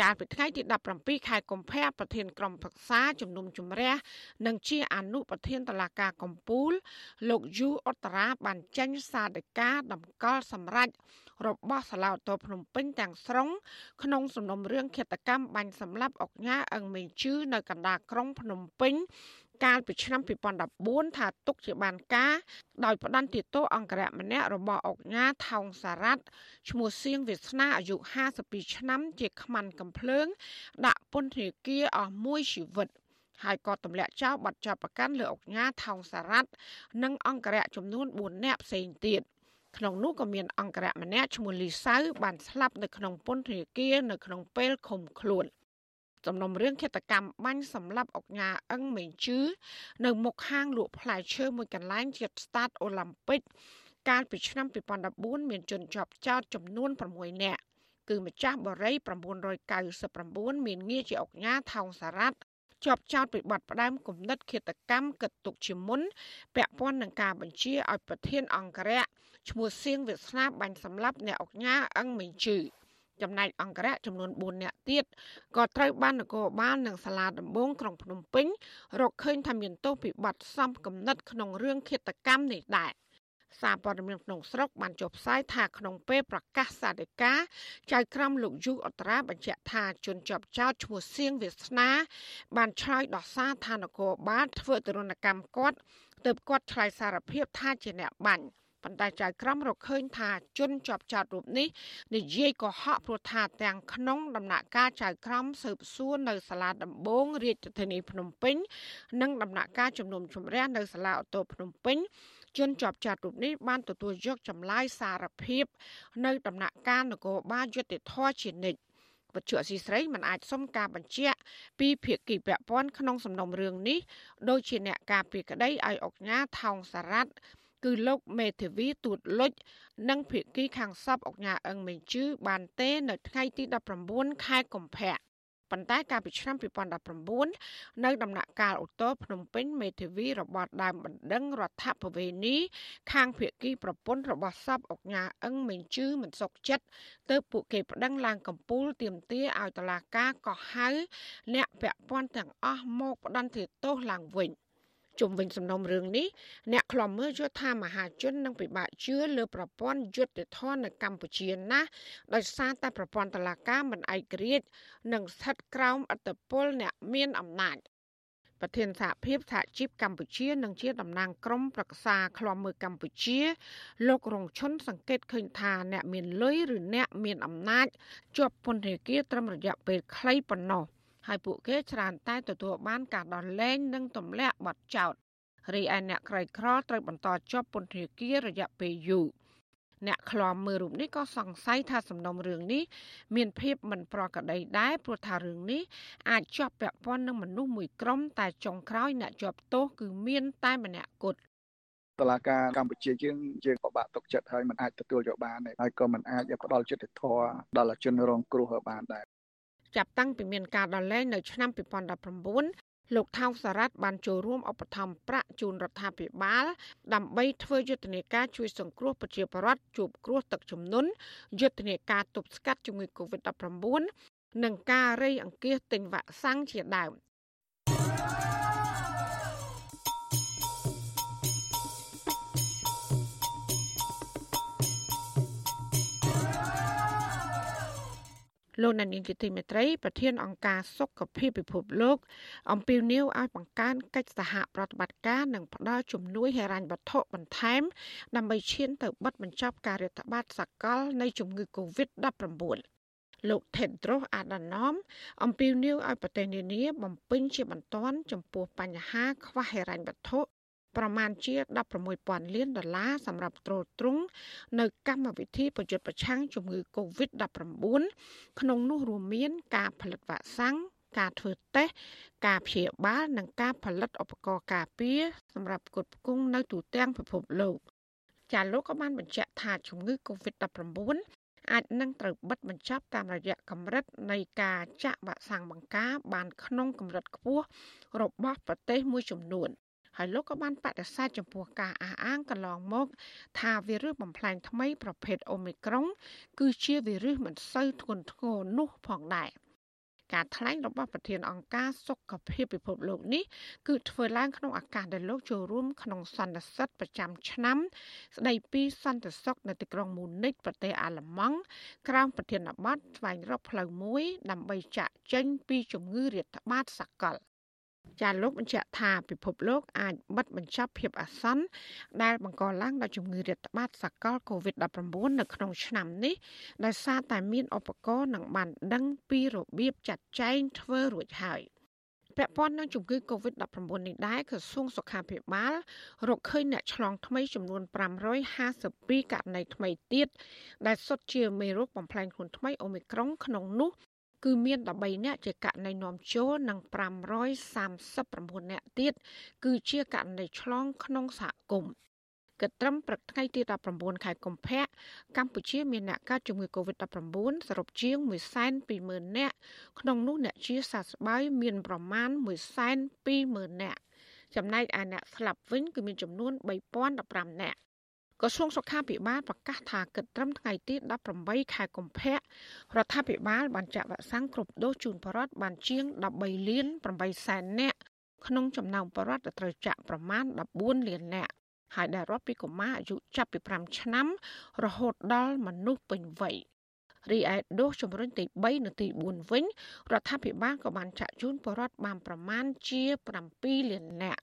កាលពីថ្ងៃទី17ខែកុម្ភៈប្រធានក្រុមប្រឹក្សាជំនុំជម្រះនិងជាអនុប្រធានតឡាការកម្ពុជាលោកយូអុតតារាបានចេញសារដីកាតម្កល់សម្រេចរបស់សាឡាវតូភ្នំពេញទាំងស្រុងក្នុងសំណុំរឿងឃាតកម្មបាញ់សម្លាប់អុកញ៉ាអឹងមេងជឺនៅកណ្ដាលក្រុងភ្នំពេញ កាលពីឆ្នាំ2014ថាទុកជាបានការដោយផ្ដន្ទាទោសអង្គរៈម្នាក់របស់អុកញ៉ាថោងសារ៉ាត់ឈ្មោះសៀងវាសនាអាយុ52ឆ្នាំជាខ្មាន់កំភ្លើង ដាក់ពន្ធនាគារអស់មួយជីវិតហើយក៏ទម្លាក់ចោលបាត់ចាប់ប្រកាន់លើអុកញ៉ាថោងសារ៉ាត់និងអង្គរៈចំនួន4នាក់ផ្សេងទៀតក្នុងនោះក៏មានអង្គរៈម្នាក់ឈ្មោះលីសៅបានស្លាប់នៅក្នុងពន្ធនាគារនៅក្នុងពេលឃុំខ្លួន សំណុំរឿងឃាតកម្មបាញ់សម្លាប់អុកញ៉ាអឹងមេងជឺនៅមុខហាងលក់ផ្លែឈើមួយកន្លែងជិតស្តាតអូឡ িম্প ពិកកាលពីឆ្នាំ2014មានជនជាប់ចោតចំនួន6នាក់គឺម្ចាស់បរិយ999មានងារជាអុកញ៉ាថោងសារ៉ាត់ជាប់ចោតពីបទផ្ដាំគំនិតឃាតកម្មកិត្តទុកជាមុនពាក់ព័ន្ធនឹងការបញ្ជាឲ្យប្រធានអង្គរៈឈ្មោះសៀងវាសនាបាញ់សម្លាប់អ្នកអុកញ៉ាអឹងមេងជឺ ចំណែកអង្គរៈចំនួន4នាក់ទៀតក៏ត្រូវបាននគរបាលនិងសាលាដំបងក្រុងភ្នំពេញរកឃើញថាមានទោសពីបទសំគំនិតក្នុងរឿងឃាតកម្មនេះដែរសារព័ត៌មានក្នុងស្រុកបានចុះផ្សាយថាក្នុងពេលប្រកាសសាធិការចៅក្រមលោកយូអត្រាបញ្ជាក់ថាជនជាប់ចោតឈ្មោះសៀងវាសនា បានឆ្លើយដោះសារថានគរបាលធ្វើទរណកម្មគាត់ទើបគាត់ឆ្លើយសារភាពថាជាអ្នកបាញ់ ប៉ុន្តែចៅក្រមរកឃើញថាជនជាប់ចោតរូបនេះនិយាយកុហកព្រោះថាទាំងក្នុងដំណាក់កាលចៅក្រមស៊ើបសួរនៅសាលាដំបងរាជធានីភ្នំពេញ និងដំណាក់កាលជំនុំជម្រះនៅសាលាអូតូភ្នំពេញជនជាប់ចោតរូបនេះបានទទួលយកចម្លើយសារភាព នៅដំណាក់កាលនគរបាលយុតិធធជានិច្ចវត្ថុអសីស្រីមិនអាចសុំការបញ្ជាក់ពីភាគីពាក់ព័ន្ធក្នុងសំណុំរឿងនេះដោយជាអ្នកការពីក្តីឲ្យអុកញ៉ាថោងសារ៉ាត់ គឺលោកមេធាវីទូតលុចនិងភៀកគីខាងសពអុកញ៉ាអឹងមេជឺបានទេនៅថ្ងៃទី19ខែកុម្ភៈប៉ុន្តែកាលពីឆ្នាំ2019នៅដំណាក់កាលអូតូភ្នំពេញមេធាវីរបស់ដើមបណ្ដឹងរដ្ឋបវេនីខាងភៀកគីប្រពន្ធរបស់សពអុកញ៉ាអឹងមេជឺមិនសុខចិត្តទើបពួកគេប្តឹងឡើងកំពូលទាមទារឲ្យតុលាការកោះហៅអ្នកពាក់ព័ន្ធទាំងអស់មកផ្តន្ទាទោសឡើងវិញ។ ជុំវិញសំណុំរឿងនេះអ្នកខ្លំមើលយល់ថាមហាជននឹងពិបាកជឿលើប្រព័ន្ធយុត្តិធម៌នៅកម្ពុជាណាស់ដោយសារតែប្រព័ន្ធតុលាការមិនឯករាជ្យនិងស្ថិតក្រោមអធិបុលអ្នកមានអំណាចប្រធានសហភាពសហជីពកម្ពុជានិងជាតំណាងក្រុមប្រឹក្សាឃ្លាំមើលកម្ពុជា លោករងឈុនសង្កេតឃើញថាអ្នកមានលុយឬអ្នកមានអំណាចជាប់ពន្ធនាគារត្រឹមរយៈពេលខ្លីប៉ុណ្ណោះ ហើយពួកគេច្រើនតែទទួលបានការដោះលែងនិងទម្លាក់បទចោទរីឯអ្នកក្រីក្រត្រូវបន្តជាប់ពន្ធនាគាររយៈពេលយូរអ្នកខ្លាំមើលរូបនេះក៏សង្ស័យថាសំណុំរឿងនេះមានភាពមិនប្រក្រតីដែរព្រោះថារឿងនេះអាចជាប់ពាក់ព័ន្ធនឹងមនុស្សមួយក្រុមតែចុងក្រោយអ្នកជាប់ទោសគឺមានតែម្នាក់គត់តឡាការកម្ពុជាយើងយើងពិបាកទុកចិត្តហើយមិនអាចទទួលយកបានទេហើយក៏មិនអាចផ្ដល់ចិត្តធម៌ដល់ជនរងគ្រោះបានដែរ ចាប់តាំងពីមានការដោះលែងនៅឆ្នាំ2019លោកថៅសារ៉ាត់បានចូលរួមឧបត្ថម្ភប្រាក់ជូនរដ្ឋាភិបាល ដើម្បីធ្វើយុទ្ធនាការជួយសង្គ្រោះប្រជាពលរដ្ឋជួបគ្រោះទឹកជំនន់យុទ្ធនាការទប់ស្កាត់ជំងឺ Covid-19 និងការរៃអង្គាសទិញវ៉ាក់សាំងជាដើម លោកនានីជាទីមេត្រីប្រធានអង្គការសុខភាពពិភពលោកអំពាវនាវឲ្យបង្កើនកិច្ចសហប្រតិបត្តិការនិងផ្តល់ជំនួយហិរញ្ញវត្ថុបន្ថែម ដើម្បីឈានទៅបិទបញ្ចប់ការរាតត្បាតសកលនៃជំងឺ Covid-19 លោក Tedros Adhanom អំពាវនាវឲ្យប្រទេសនានាបំពេញជាបន្ទាន់ចំពោះបញ្ហាខ្វះហិរញ្ញវត្ថុ ប្រមាណជា16,000លានដុល្លារសម្រាប់ទ្រទ្រង់នៅកម្មវិធីប្រយុទ្ធប្រឆាំងជំងឺ Covid-19 ក្នុងនោះរួមមានការផលិតវ៉ាក់សាំងការធ្វើតេស្តការព្យាបាលនិងការផលិតឧបករណ៍ការពារសម្រាប់ផ្គត់ផ្គង់នៅទូទាំងពិភពលោកចាលោកក៏បានបញ្ជាក់ថាជំងឺ Covid-19 អាចនឹងត្រូវបិទបញ្ចប់តាមរយៈកម្រិតនៃការចាក់វ៉ាក់សាំងបង្ការបានក្នុងកម្រិតខ្ពស់របស់ប្រទេសមួយចំនួន ហើយលោកក៏បានបដិសេធចំពោះការអះអាងកន្លងមក ថាវីរុសបំផ្លែងថ្មីប្រភេទអូមីក្រុង គឺជាវីរុសមិនសូវធ្ងន់ធ្ងរនោះផងដែរការថ្លែងរបស់ប្រធានអង្គការសុខភាពពិភពលោកនេះគឺធ្វើឡើងក្នុងឱកាសដែលលោកចូលរួមក្នុងសន្និសីទប្រចាំឆ្នាំ ស្ដីពីសន្តិសុខនៅទីក្រុងមូនិចប្រទេសអាល្លឺម៉ង់ក្រោមប្រធានបទស្វែងរកផ្លូវមួយដើម្បីចាក់ចេញពីជំងឺរាតត្បាតសកល ចាលោកបញ្ជាក់ថាពិភពលោកអាចបិទបញ្ចប់ភាពអាសន្នដែលបង្កឡើងដោយជំងឺរាតត្បាតសកល COVID-19 នៅក្នុងឆ្នាំនេះដោយសារតែមានឧបករណ៍និងបានដឹងពីរបៀបចាត់ចែងធ្វើរួចហើយពាក់ព័ន្ធនឹងជំងឺ Covid-19 នេះដែរក្រសួងសុខាភិបាលរកឃើញអ្នកឆ្លងថ្មីចំនួន552ករណីថ្មីទៀតដែលសុទ្ធជាមេរោគបំផ្លែងខ្លួនថ្មីអូមីក្រុងក្នុងនោះ គឺមាន13នាក់ជាករណីនាំចូលនិង539នាក់ទៀតគឺជាករណីឆ្លងក្នុងសហគមន៍គិតត្រឹមព្រឹកថ្ងៃទី19ខែកុម្ភៈកម្ពុជាមានអ្នកកើតជំងឺ Covid-19 សរុបជាង120,000នាក់ក្នុងនោះអ្នកជាសះស្បើយមានប្រមាណ120,000នាក់ចំណែកឯអ្នកស្លាប់វិញគឺមានចំនួន3015នាក់ ក្រសួងសុខាភិបាលប្រកាសថាគិតត្រឹមថ្ងៃទី18ខែកុម្ភៈរដ្ឋាភិបាលបានចាក់វ៉ាក់សាំងគ្រប់ដូសជូនប្រជាពលរដ្ឋបានជាង13លាន8សែននាក់ក្នុងចំណោមប្រជាពលរដ្ឋដែលត្រូវចាក់ប្រមាណ14លាននាក់ហើយដែលរាប់ពីកុមារអាយុចាប់ពី5ឆ្នាំ រហូតដល់មនុស្សពេញវ័យរីឯដូសជំរុញទី3និងទី4វិញរដ្ឋាភិបាលក៏បានចាក់ជូនប្រជាពលរដ្ឋបានប្រមាណជា7លាននាក់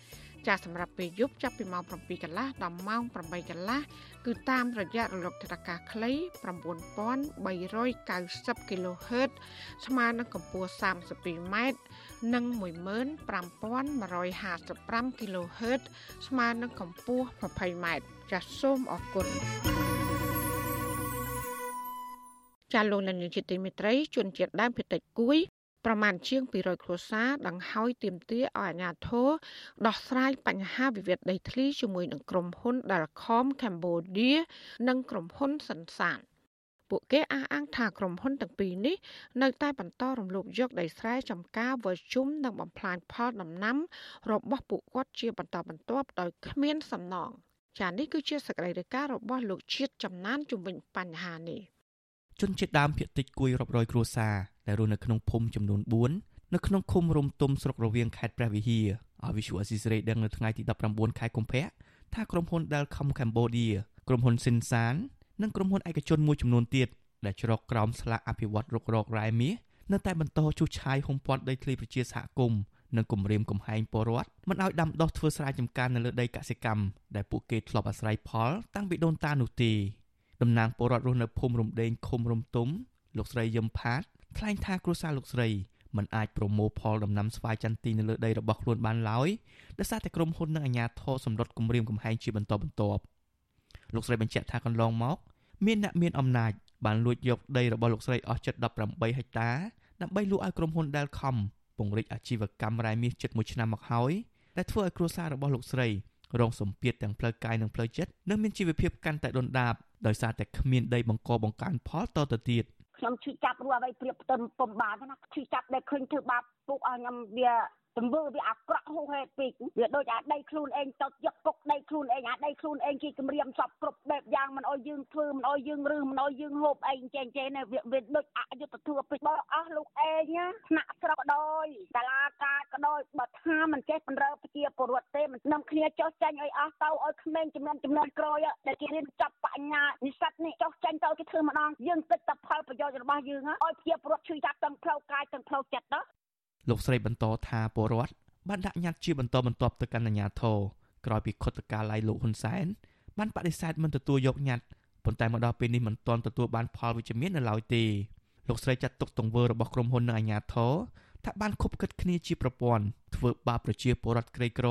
ចាសម្រាប់ពេលយប់ចាប់ពីម៉ោង7កន្លះដល់ម៉ោង8កន្លះគឺតាមរយៈរលកធាតុអាកាសខ្លី9390 kHz ស្មើនឹងកម្ពស់ 32m និង15155 kHz ស្មើនឹងកម្ពស់ 20m ចាសសូមអរគុណចាលោកនាយកជាទីមេត្រីជនជាតិដើមភាគតិចគួយ ប្រមាណជាង200គ្រួសារដង្ហោយទាមទារឲ្យអាជ្ញាធរដោះស្រាយបញ្ហាវិវាទដីធ្លីជាមួយនឹងក្រុមហ៊ុន Dalcom Cambodia និងក្រុមហ៊ុនសិនសានពួកគេអះអាងថាក្រុមហ៊ុនទាំងពីរនេះនៅតែបន្តរំលោភយកដីស្រែចម្ការវិលជុំនិងបំផ្លាញផលដំណាំ របស់ពួកគាត់ជាបន្តបន្ទាប់ដោយគ្មានសំណងចា៎នេះគឺជាសកម្មភាពរបស់លោកជាតិចំណានជំវិញបញ្ហានេះ ជនជាតិដើមភាគតិចគួយរាប់រយគ្រួសារដែលរស់នៅក្នុងភូមិចំនួន4នៅក្នុងឃុំរំទុំស្រុករវៀងខេត្តព្រះវិហារឲ្យវិសុអស៊ីសេរីដឹងនៅថ្ងៃទី19ខែកុម្ភៈថាក្រុមហ៊ុន Delcom Cambodia ក្រុមហ៊ុនសិនសាននិងក្រុមហ៊ុនឯកជនមួយចំនួនទៀតដែលជ្រកក្រោមស្លាកអភិវឌ្ឍរុករករ៉ែមាសនៅតែបន្តជួសឆាយហុំព័ទ្ធដីធ្លីប្រជាសហគមន៍និងគម្រាមកំហែងពលរដ្ឋមិនឲ្យដាំដុះធ្វើស្រែចម្ការនៅលើដីកសិកម្មដែលពួកគេធ្លាប់អាស្រ័យផលតាំងពីដូនតានោះទេ តំណាងពលរដ្ឋរស់នៅភូមិរំដេងឃុំរំទុំលោកស្រីយឹមផាតថ្លែងថាគ្រួសារលោកស្រីមិនអាចប្រមូលផលដំណាំស្វាយចន្ទទីនៅលើដីរបស់ខ្លួនបានឡើយដោយសារតែក្រុមហ៊ុននិងអាជ្ញាធរសម្រុតគម្រាមកំហែងជាបន្តបន្ទាប់លោកស្រីបញ្ជាក់ថាកន្លងមក មានអ្នកមានអំណាចបានលួចយកដីរបស់លោកស្រីអស់ជិត18ហិកតាដើម្បីលក់ឲ្យក្រុមហ៊ុន Delcom ពង្រីកអាជីវកម្មរ៉ែមាសជិត1ឆ្នាំមកហើយដែលធ្វើឲ្យគ្រួសាររបស់លោកស្រីរងសម្ពាធទាំងផ្លូវកាយនិងផ្លូវចិត្តនិងមានជីវភាពកាន់តែដុនដាប ដោយសារតែគ្មានដីបង្កបង្កើនផលតទៅទៀតខ្ញុំឈឺចាប់រួចអ្វីព្រៀបផ្ទឹមពំបានណាឈឺចាប់ដែលឃើញធ្វើបាបពុកឲ្យខ្ញុំវា ទង្វើវាអាក្រក់ហួសហេតុពេកវាដូចអាដីខ្លួនឯងទៅយកពុកដីខ្លួនឯងអាដីខ្លួនឯងគេគម្រាមសពគ្រប់បែបយ៉ាងមិនអោយយើងធ្វើមិនអោយយើងរឹសមិនអោយយើងហូបអីចេះចេះនេះវាវាដូចអយុត្តិធម៌ពេកបងអស់លោកឯងថ្នាក់ស្រុកក៏ដោយតាលាការក៏ដោយបើថាមិនចេះបំរើប្រជាពលរដ្ឋទេមិននាំគ្នាចោះចាញ់ឲ្យអស់ទៅឲ្យក្មេងចំនួនចំនួនក្រោយដែលគេរៀនចាប់បញ្ញានិស្សិតនេះចោះចាញ់ទៅគេធ្វើម្ដងយើងគិតតែផលប្រយោជន៍របស់យើងឲ្យប្រជាពលរដ្ឋឈឺចាប់ទាំងផ្លូវកាយទាំងផ្លូវចិត្តណា លោកស្រីបន្តថាពលរដ្ឋបានដាក់ញត្តិជាបន្តបន្ទាប់ទៅកាន់អាជ្ញាធរក្រោយពីខុទ្ទកាល័យលោកហ៊ុនសែនបានបដិសេធមិនទទួលយកញត្តិប៉ុន្តែមកដល់ពេលនេះមិនទាន់ទទួលបានផលវិជ្ជមាននៅឡើយទេលោកស្រីចាត់ទុកទង្វើរបស់ក្រុមហ៊ុននិងអាជ្ញាធរថាបានខົບគិតគ្នាជាប្រព័ន្ធធ្វើបាបប្រជាពលរដ្ឋក្រីក្រ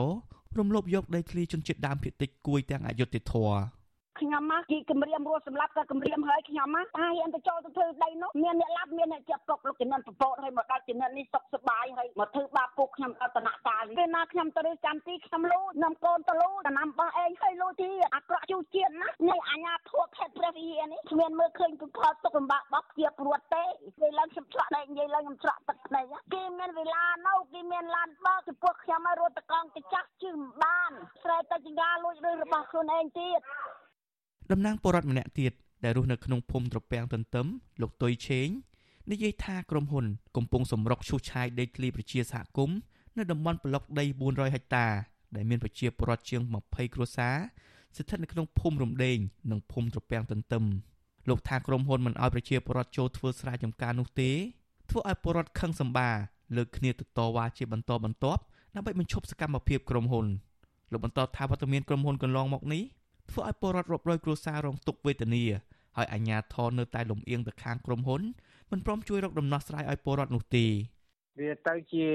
រំលោភយកដីធ្លីជនជាតិដើមភាគតិចគួយទាំងអយុត្តិធម៌ ខ្ញុំមកគេគម្រាមរស់សម្រាប់ក៏គម្រាមហើយខ្ញុំមកថាហ៊ានទៅចូលទៅធ្វើដីនោះមានអ្នកឡាប់មានអ្នកចាប់កុកលោកជំនាន់ប្រពោតហើយមកដល់ជំនាន់នេះសុខសប្បាយហើយមកធ្វើបាបពុកខ្ញុំដល់តំណតាលពេលណាខ្ញុំទៅចាំទីខ្ញុំលូនាំកូនទៅលូតំណាំបោះឯងហើយលូទីអាក្រក់ជួជាតិណានៃអាញាធួខេតព្រះវិហារនេះគ្មានមើលឃើញពីផលទុកលំបាករបស់ជាព្រួតទេពេលឡើងខ្ញុំឆ្លាក់ដែកនិយាយឡើងខ្ញុំឆ្លាក់ទឹកដីគេមានវេលានៅគេមានឡានបើចំពោះខ្ញុំឲ្យរត់តកង់ទៅចាស់ជឿមិនបានស្រែតែចង្ការលួចរឿងរបស់ខ្លួនឯងទៀត តំណាងបរដ្ឋម្នាក់ទៀតដែលរស់នៅក្នុងភូមិត្រពាំងទន្ទឹមលោកតុយឆេងនិយាយថាក្រុមហ៊ុន កំពុងសម្រុកឈូសឆាយដីធ្លីប្រជាសហគមន៍នៅតំបន់ប្លុកដី400ហិកតាដែលមានប្រជាពលរដ្ឋជាង20គ្រួសារស្ថិតនៅក្នុងភូមិរំដេងនិងភូមិត្រពាំងទន្ទឹមលោកថាក្រុមហ៊ុនមិនអោយប្រជាពលរដ្ឋចូលធ្វើស្រែចម្ការនោះទេធ្វើឲ្យពលរដ្ឋខឹងសម្បាលើកគ្នាទៅតវ៉ាជាបន្តបន្ទាប់ដើម្បីបញ្ឈប់សកម្មភាពក្រុមហ៊ុនលោកបន្តថាវត្តមានក្រុមហ៊ុនកន្លងមកនេះ ធ្វើឲ្យពលរដ្ឋរាប់រយគ្រួសាររងទុក្ខវេទនាហើយអាជ្ញាធរនៅតែលំអៀងទៅខាងក្រុមហ៊ុនមិនព្រមជួយរកដំណោះស្រាយឲ្យពលរដ្ឋនោះទេ វាទៅជា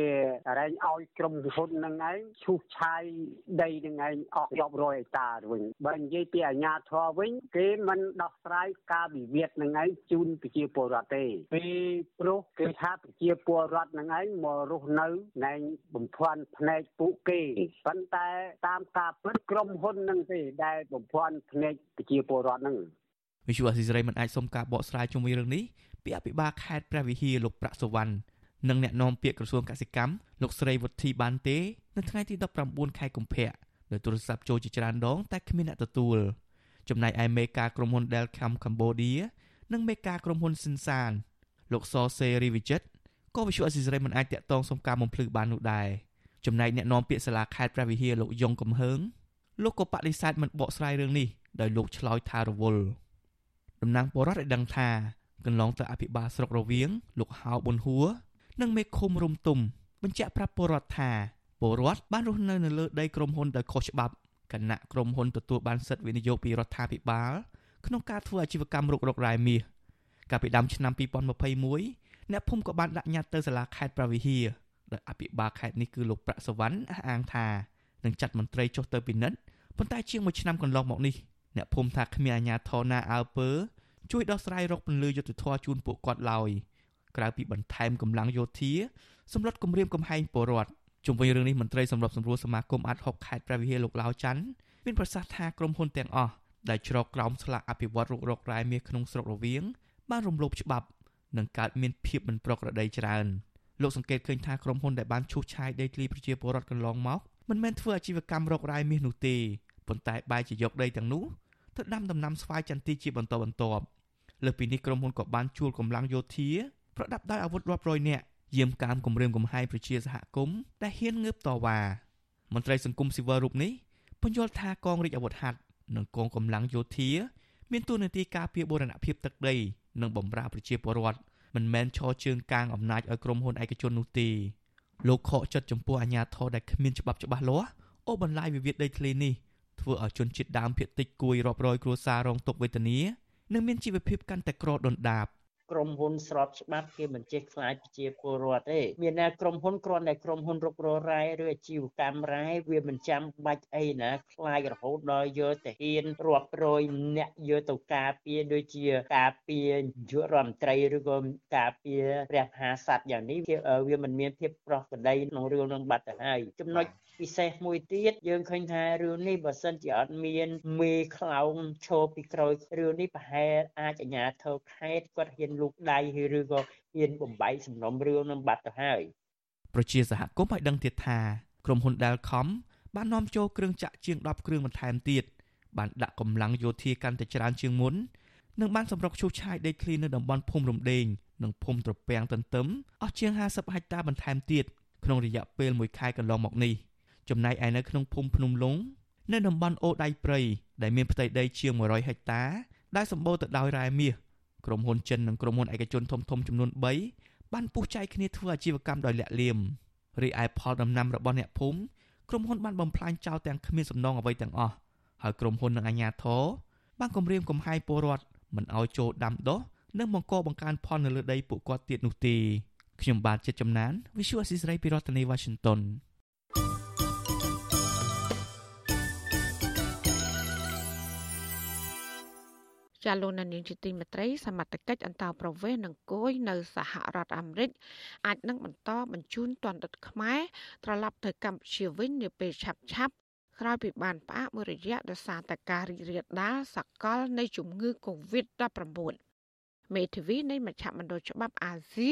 រែងឲ្យក្រុមហ៊ុននឹងឯងឈូសឆាយដីនឹងឯងអស់រាប់រយហិកតាវិញបើនិយាយពីអាជ្ញាធរវិញ គេមិនដោះស្រាយការវិវាទនឹងឯងជូនប្រជាពលរដ្ឋទេពីព្រោះគេថាប្រជាពលរដ្ឋនឹងឯងមករស់នៅណែងបំភាន់ភ្នែកពួកគេប៉ុន្តែតាមការពិតក្រុមហ៊ុននឹងទេដែលបំភាន់ភ្នែកប្រជាពលរដ្ឋនឹងវិទ្យុអស៊ីសេរីមិនអាចសុំការបកស្រាយជុំវិញរឿងនេះពីអភិបាលខេត្តព្រះវិហារលោកប្រាក់សវណ្ណ និងអ្នកនាំពាក្យក្រសួងកសិកម្មលោកស្រីវុធីបានទេនៅថ្ងៃទី19ខែកុម្ភៈដោយទូរស័ព្ទចូលជាច្រើនដងតែគ្មានអ្នកទទួលចំណែកឯមេការក្រុមហ៊ុន Delcam Cambodia និងមេការក្រុមហ៊ុន Sinsan លោកសសេរីវិចិត្រក៏វិសុអសិសរីមិនអាចតាក់ទងសុំការបំភ្លឺបាននោះដែរចំណែកអ្នកនាំពាក្យសាលាខេត្តព្រះវិហារលោកយងកំហើងលោកក៏បដិសេធមិនបកស្រាយរឿងនេះដោយលោកឆ្លើយថារវល់តំណាងបរដ្ឋឲ្យដឹងថាកន្លងទៅអភិបាលស្រុករវៀងលោកហៅប៊ុនហួរ និងមេឃុំរុំទុំបញ្ជាក់ប្រាប់ពលរដ្ឋថាពលរដ្ឋបានរស់នៅនៅលើដីក្រុមហ៊ុនដោយខុសច្បាប់គណៈក្រុមហ៊ុនទទួលបានសិទ្ធិវិនិយោគពីរដ្ឋាភិបាលក្នុងការធ្វើអាជីវកម្មរុករករ៉ែមាសកាលពីដើមឆ្នាំ2021អ្នកភូមិក៏បានដាក់ញត្តិទៅសាលាខេត្តប្រវីហាដោយអភិបាលខេត្តនេះគឺលោកប្រាក់សវណ្ណអះអាងថានឹងចាត់មន្ត្រីចុះទៅពិនិត្យប៉ុន្តែជាងមួយឆ្នាំកន្លងមកនេះអ្នកភូមិថាគ្មានអាជ្ញាធរណាអើពើជួយដោះស្រាយរកពន្លឺយុទ្ធធរជូនពួកគាត់ឡើយ។ ក្រៅពីបន្ថែមកម្លាំងយោធាសម្លុតគម្រាមកំហែងពលរដ្ឋជុំវិញរឿងនេះមន្ត្រីសម្របសម្រួលសមាគមអាត់ហុកខេត្តព្រះវិហារលោកឡាវច័ន្ទមានប្រសាសន៍ថាក្រុមហ៊ុនទាំងអស់ដែលជ្រកក្រោមស្លាកអភិវឌ្ឍរុករករ៉ែមាសក្នុងស្រុករវៀងបានរំលោភច្បាប់និងកើតមានភាពមិនប្រក្រតីច្រើនលោកសង្កេតឃើញថាក្រុមហ៊ុនដែលបានឈូសឆាយដីធ្លីប្រជាពលរដ្ឋកន្លងមកមិនមែនធ្វើអាជីវកម្មរករ៉ែមាសនោះទេប៉ុន្តែបែរជាយកដីទាំងនោះទៅដាំដំណាំស្វាយចន្ទីជាបន្តបន្ទាប់លើពីនេះក្រុមហ៊ុនក៏បានជួលកម្លាំងយោធា ប្រដាប់ដោយអាវុធរាប់រយនាក់យាមកាមគម្រាមកំហែងប្រជាសហគមន៍ដែលហ៊ានងើបតវ៉ាមន្ត្រីសង្គមស៊ីវិលរូបនេះពន្យល់ថាកងរាជអាវុធហត្ថនិងកងកម្លាំងយោធា មានតួនាទីការពារបូរណភាពទឹកដីនិងបម្រើប្រជាពលរដ្ឋមិនមែនឈរជើងកាងអំណាចឲ្យក្រុមហ៊ុនឯកជននោះទេលោកខកចិត្តចំពោះអាញាធរដែលគ្មានច្បាប់ច្បាស់លាស់អូបន្លាយវិវាទដីធ្លីនេះធ្វើឲ្យជនជាតិដើមភាគតិចគួយរាប់រយគ្រួសាររងទុក្ខវេទនានិងមានជីវភាពកាន់តែក្រដុនដាប ក្រុមហ៊ុនស្របច្បាប់គេមិនចេះខ្លាចប្រជាពលរដ្ឋទេមានតែក្រុមហ៊ុនគ្រាន់តែក្រុមហ៊ុនរុកររ៉ែឬអាជីវកម្មរ៉ែវាមិនចាំបាច់អីណាខ្លាចរហូតដល់យកទៅហ៊ានរាប់រយអ្នកយកទៅការពារដូចជាការពារយុរដ្ឋមន្ត្រីឬក៏ការពារព្រះមហាក្សត្រយ៉ាងនេះវាមិនមានភាពប្រក្រតីក្នុងរឿងនឹងបាត់ទៅហើយចំណុច ពិសេសមួយទៀតយើងឃើញថារឿងនេះបើសិនជាអត់មានមេខ្លោងឈរពីក្រោយរឿងនេះប្រហែលអាចអាជ្ញាធរខេត្តគាត់ហ៊ានលូកដៃឬក៏ហ៊ានបំបីសំណុំរឿងនឹងបាត់ទៅហើយប្រជាសហគមន៍ឲ្យដឹងទៀតថាក្រុមហ៊ុន Dalcom បាននាំចូលគ្រឿងចាក់ជាង10គ្រឿងបន្ថែមទៀតបានដាក់កម្លាំងយោធាកាន់តែច្រើនជាងមុននិងបានសម្រុកឈូសឆាយដីធ្លីនៅតំបន់ភូមិរំដេងនិងភូមិត្រពាំងទន្ទឹមអស់ជាង50ហិកតាបន្ថែមទៀតក្នុងរយៈពេល1ខែកន្លងមកនេះ ចំណែកឯនៅក្នុងភូមិភ្នំលុងនៅតំបន់អូដៃព្រៃដែលមានផ្ទៃដីជាង100ហិកតា ដែលសម្បូរទៅដោយរ៉ែមាសក្រុមហ៊ុនចិននិងក្រុមហ៊ុនឯកជនធំៗចំនួន3បានពុះចែកគ្នាធ្វើអាជីវកម្មដោយលាក់លៀមរីឯផលដំណាំរបស់អ្នកភូមិក្រុមហ៊ុនបានបំផ្លាញចោលទាំងគ្មានសំណងអ្វីទាំងអស់ហើយក្រុមហ៊ុននិងអាជ្ញាធរបានគម្រាមកំហែងពលរដ្ឋមិនឲ្យចូលដាំដុះនិងបង្កបង្កើនផលនៅលើដីពួកគាត់ទៀតនោះទេខ្ញុំបាទចិត្តចំណាន Visual Assisray ពីរដ្ឋធានី Washington ចាលោកនាងជាទីមេត្រីសមត្ថកិច្ចអន្តរប្រវេសន៍និងគយនៅសហរដ្ឋអាមេរិកអាចនឹងបន្តបញ្ជូនទណ្ឌិតខ្មែរត្រឡប់ទៅកម្ពុជាវិញនាពេលឆាប់ឆាប់ក្រោយពីបានផ្អាកមួយរយៈដោយសារតែការរីករាលដាលសកលនៃជំងឺ Covid-19 មេធាវីនៃមជ្ឈមណ្ឌលច្បាប់អាស៊ី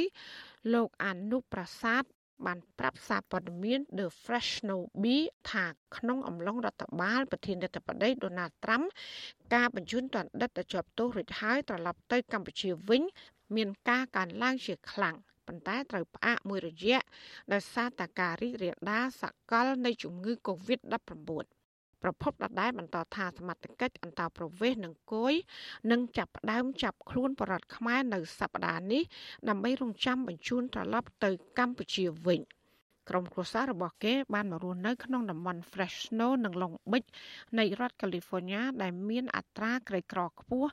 លោកអនុប្រាសាទ បានប្រាប់សារព័ត៌មាន The Fresh Snowbee ថាក្នុងអំឡុងរដ្ឋបាលប្រធានាធិបតី Donald Trump ការបញ្ជូនទណ្ឌិតដែលជាប់ទោសរួចហើយត្រឡប់ទៅកម្ពុជាវិញ មានការកើនឡើងជាខ្លាំងប៉ុន្តែត្រូវផ្អាកមួយរយៈដោយសារតែការរីករាលដាលសកលនៃជំងឺ Covid-19 ប្រពន្ធដដែលបន្តថាសមត្ថកិច្ចអន្តរប្រវេសន៍នឹងគយនឹងចាប់ផ្ដើមចាប់ខ្លួនបរតខ្មែរនៅសប្តាហ៍នេះដើម្បីរងចាំបញ្ជូនត្រឡប់ទៅកម្ពុជាវិញក្រុមគ្រួសាររបស់គេបានមករស់នៅក្នុងតំបន់ Fresno និង Long Beach នៃរដ្ឋ California ដែលមានអត្រាក្រីក្រខ្ពស់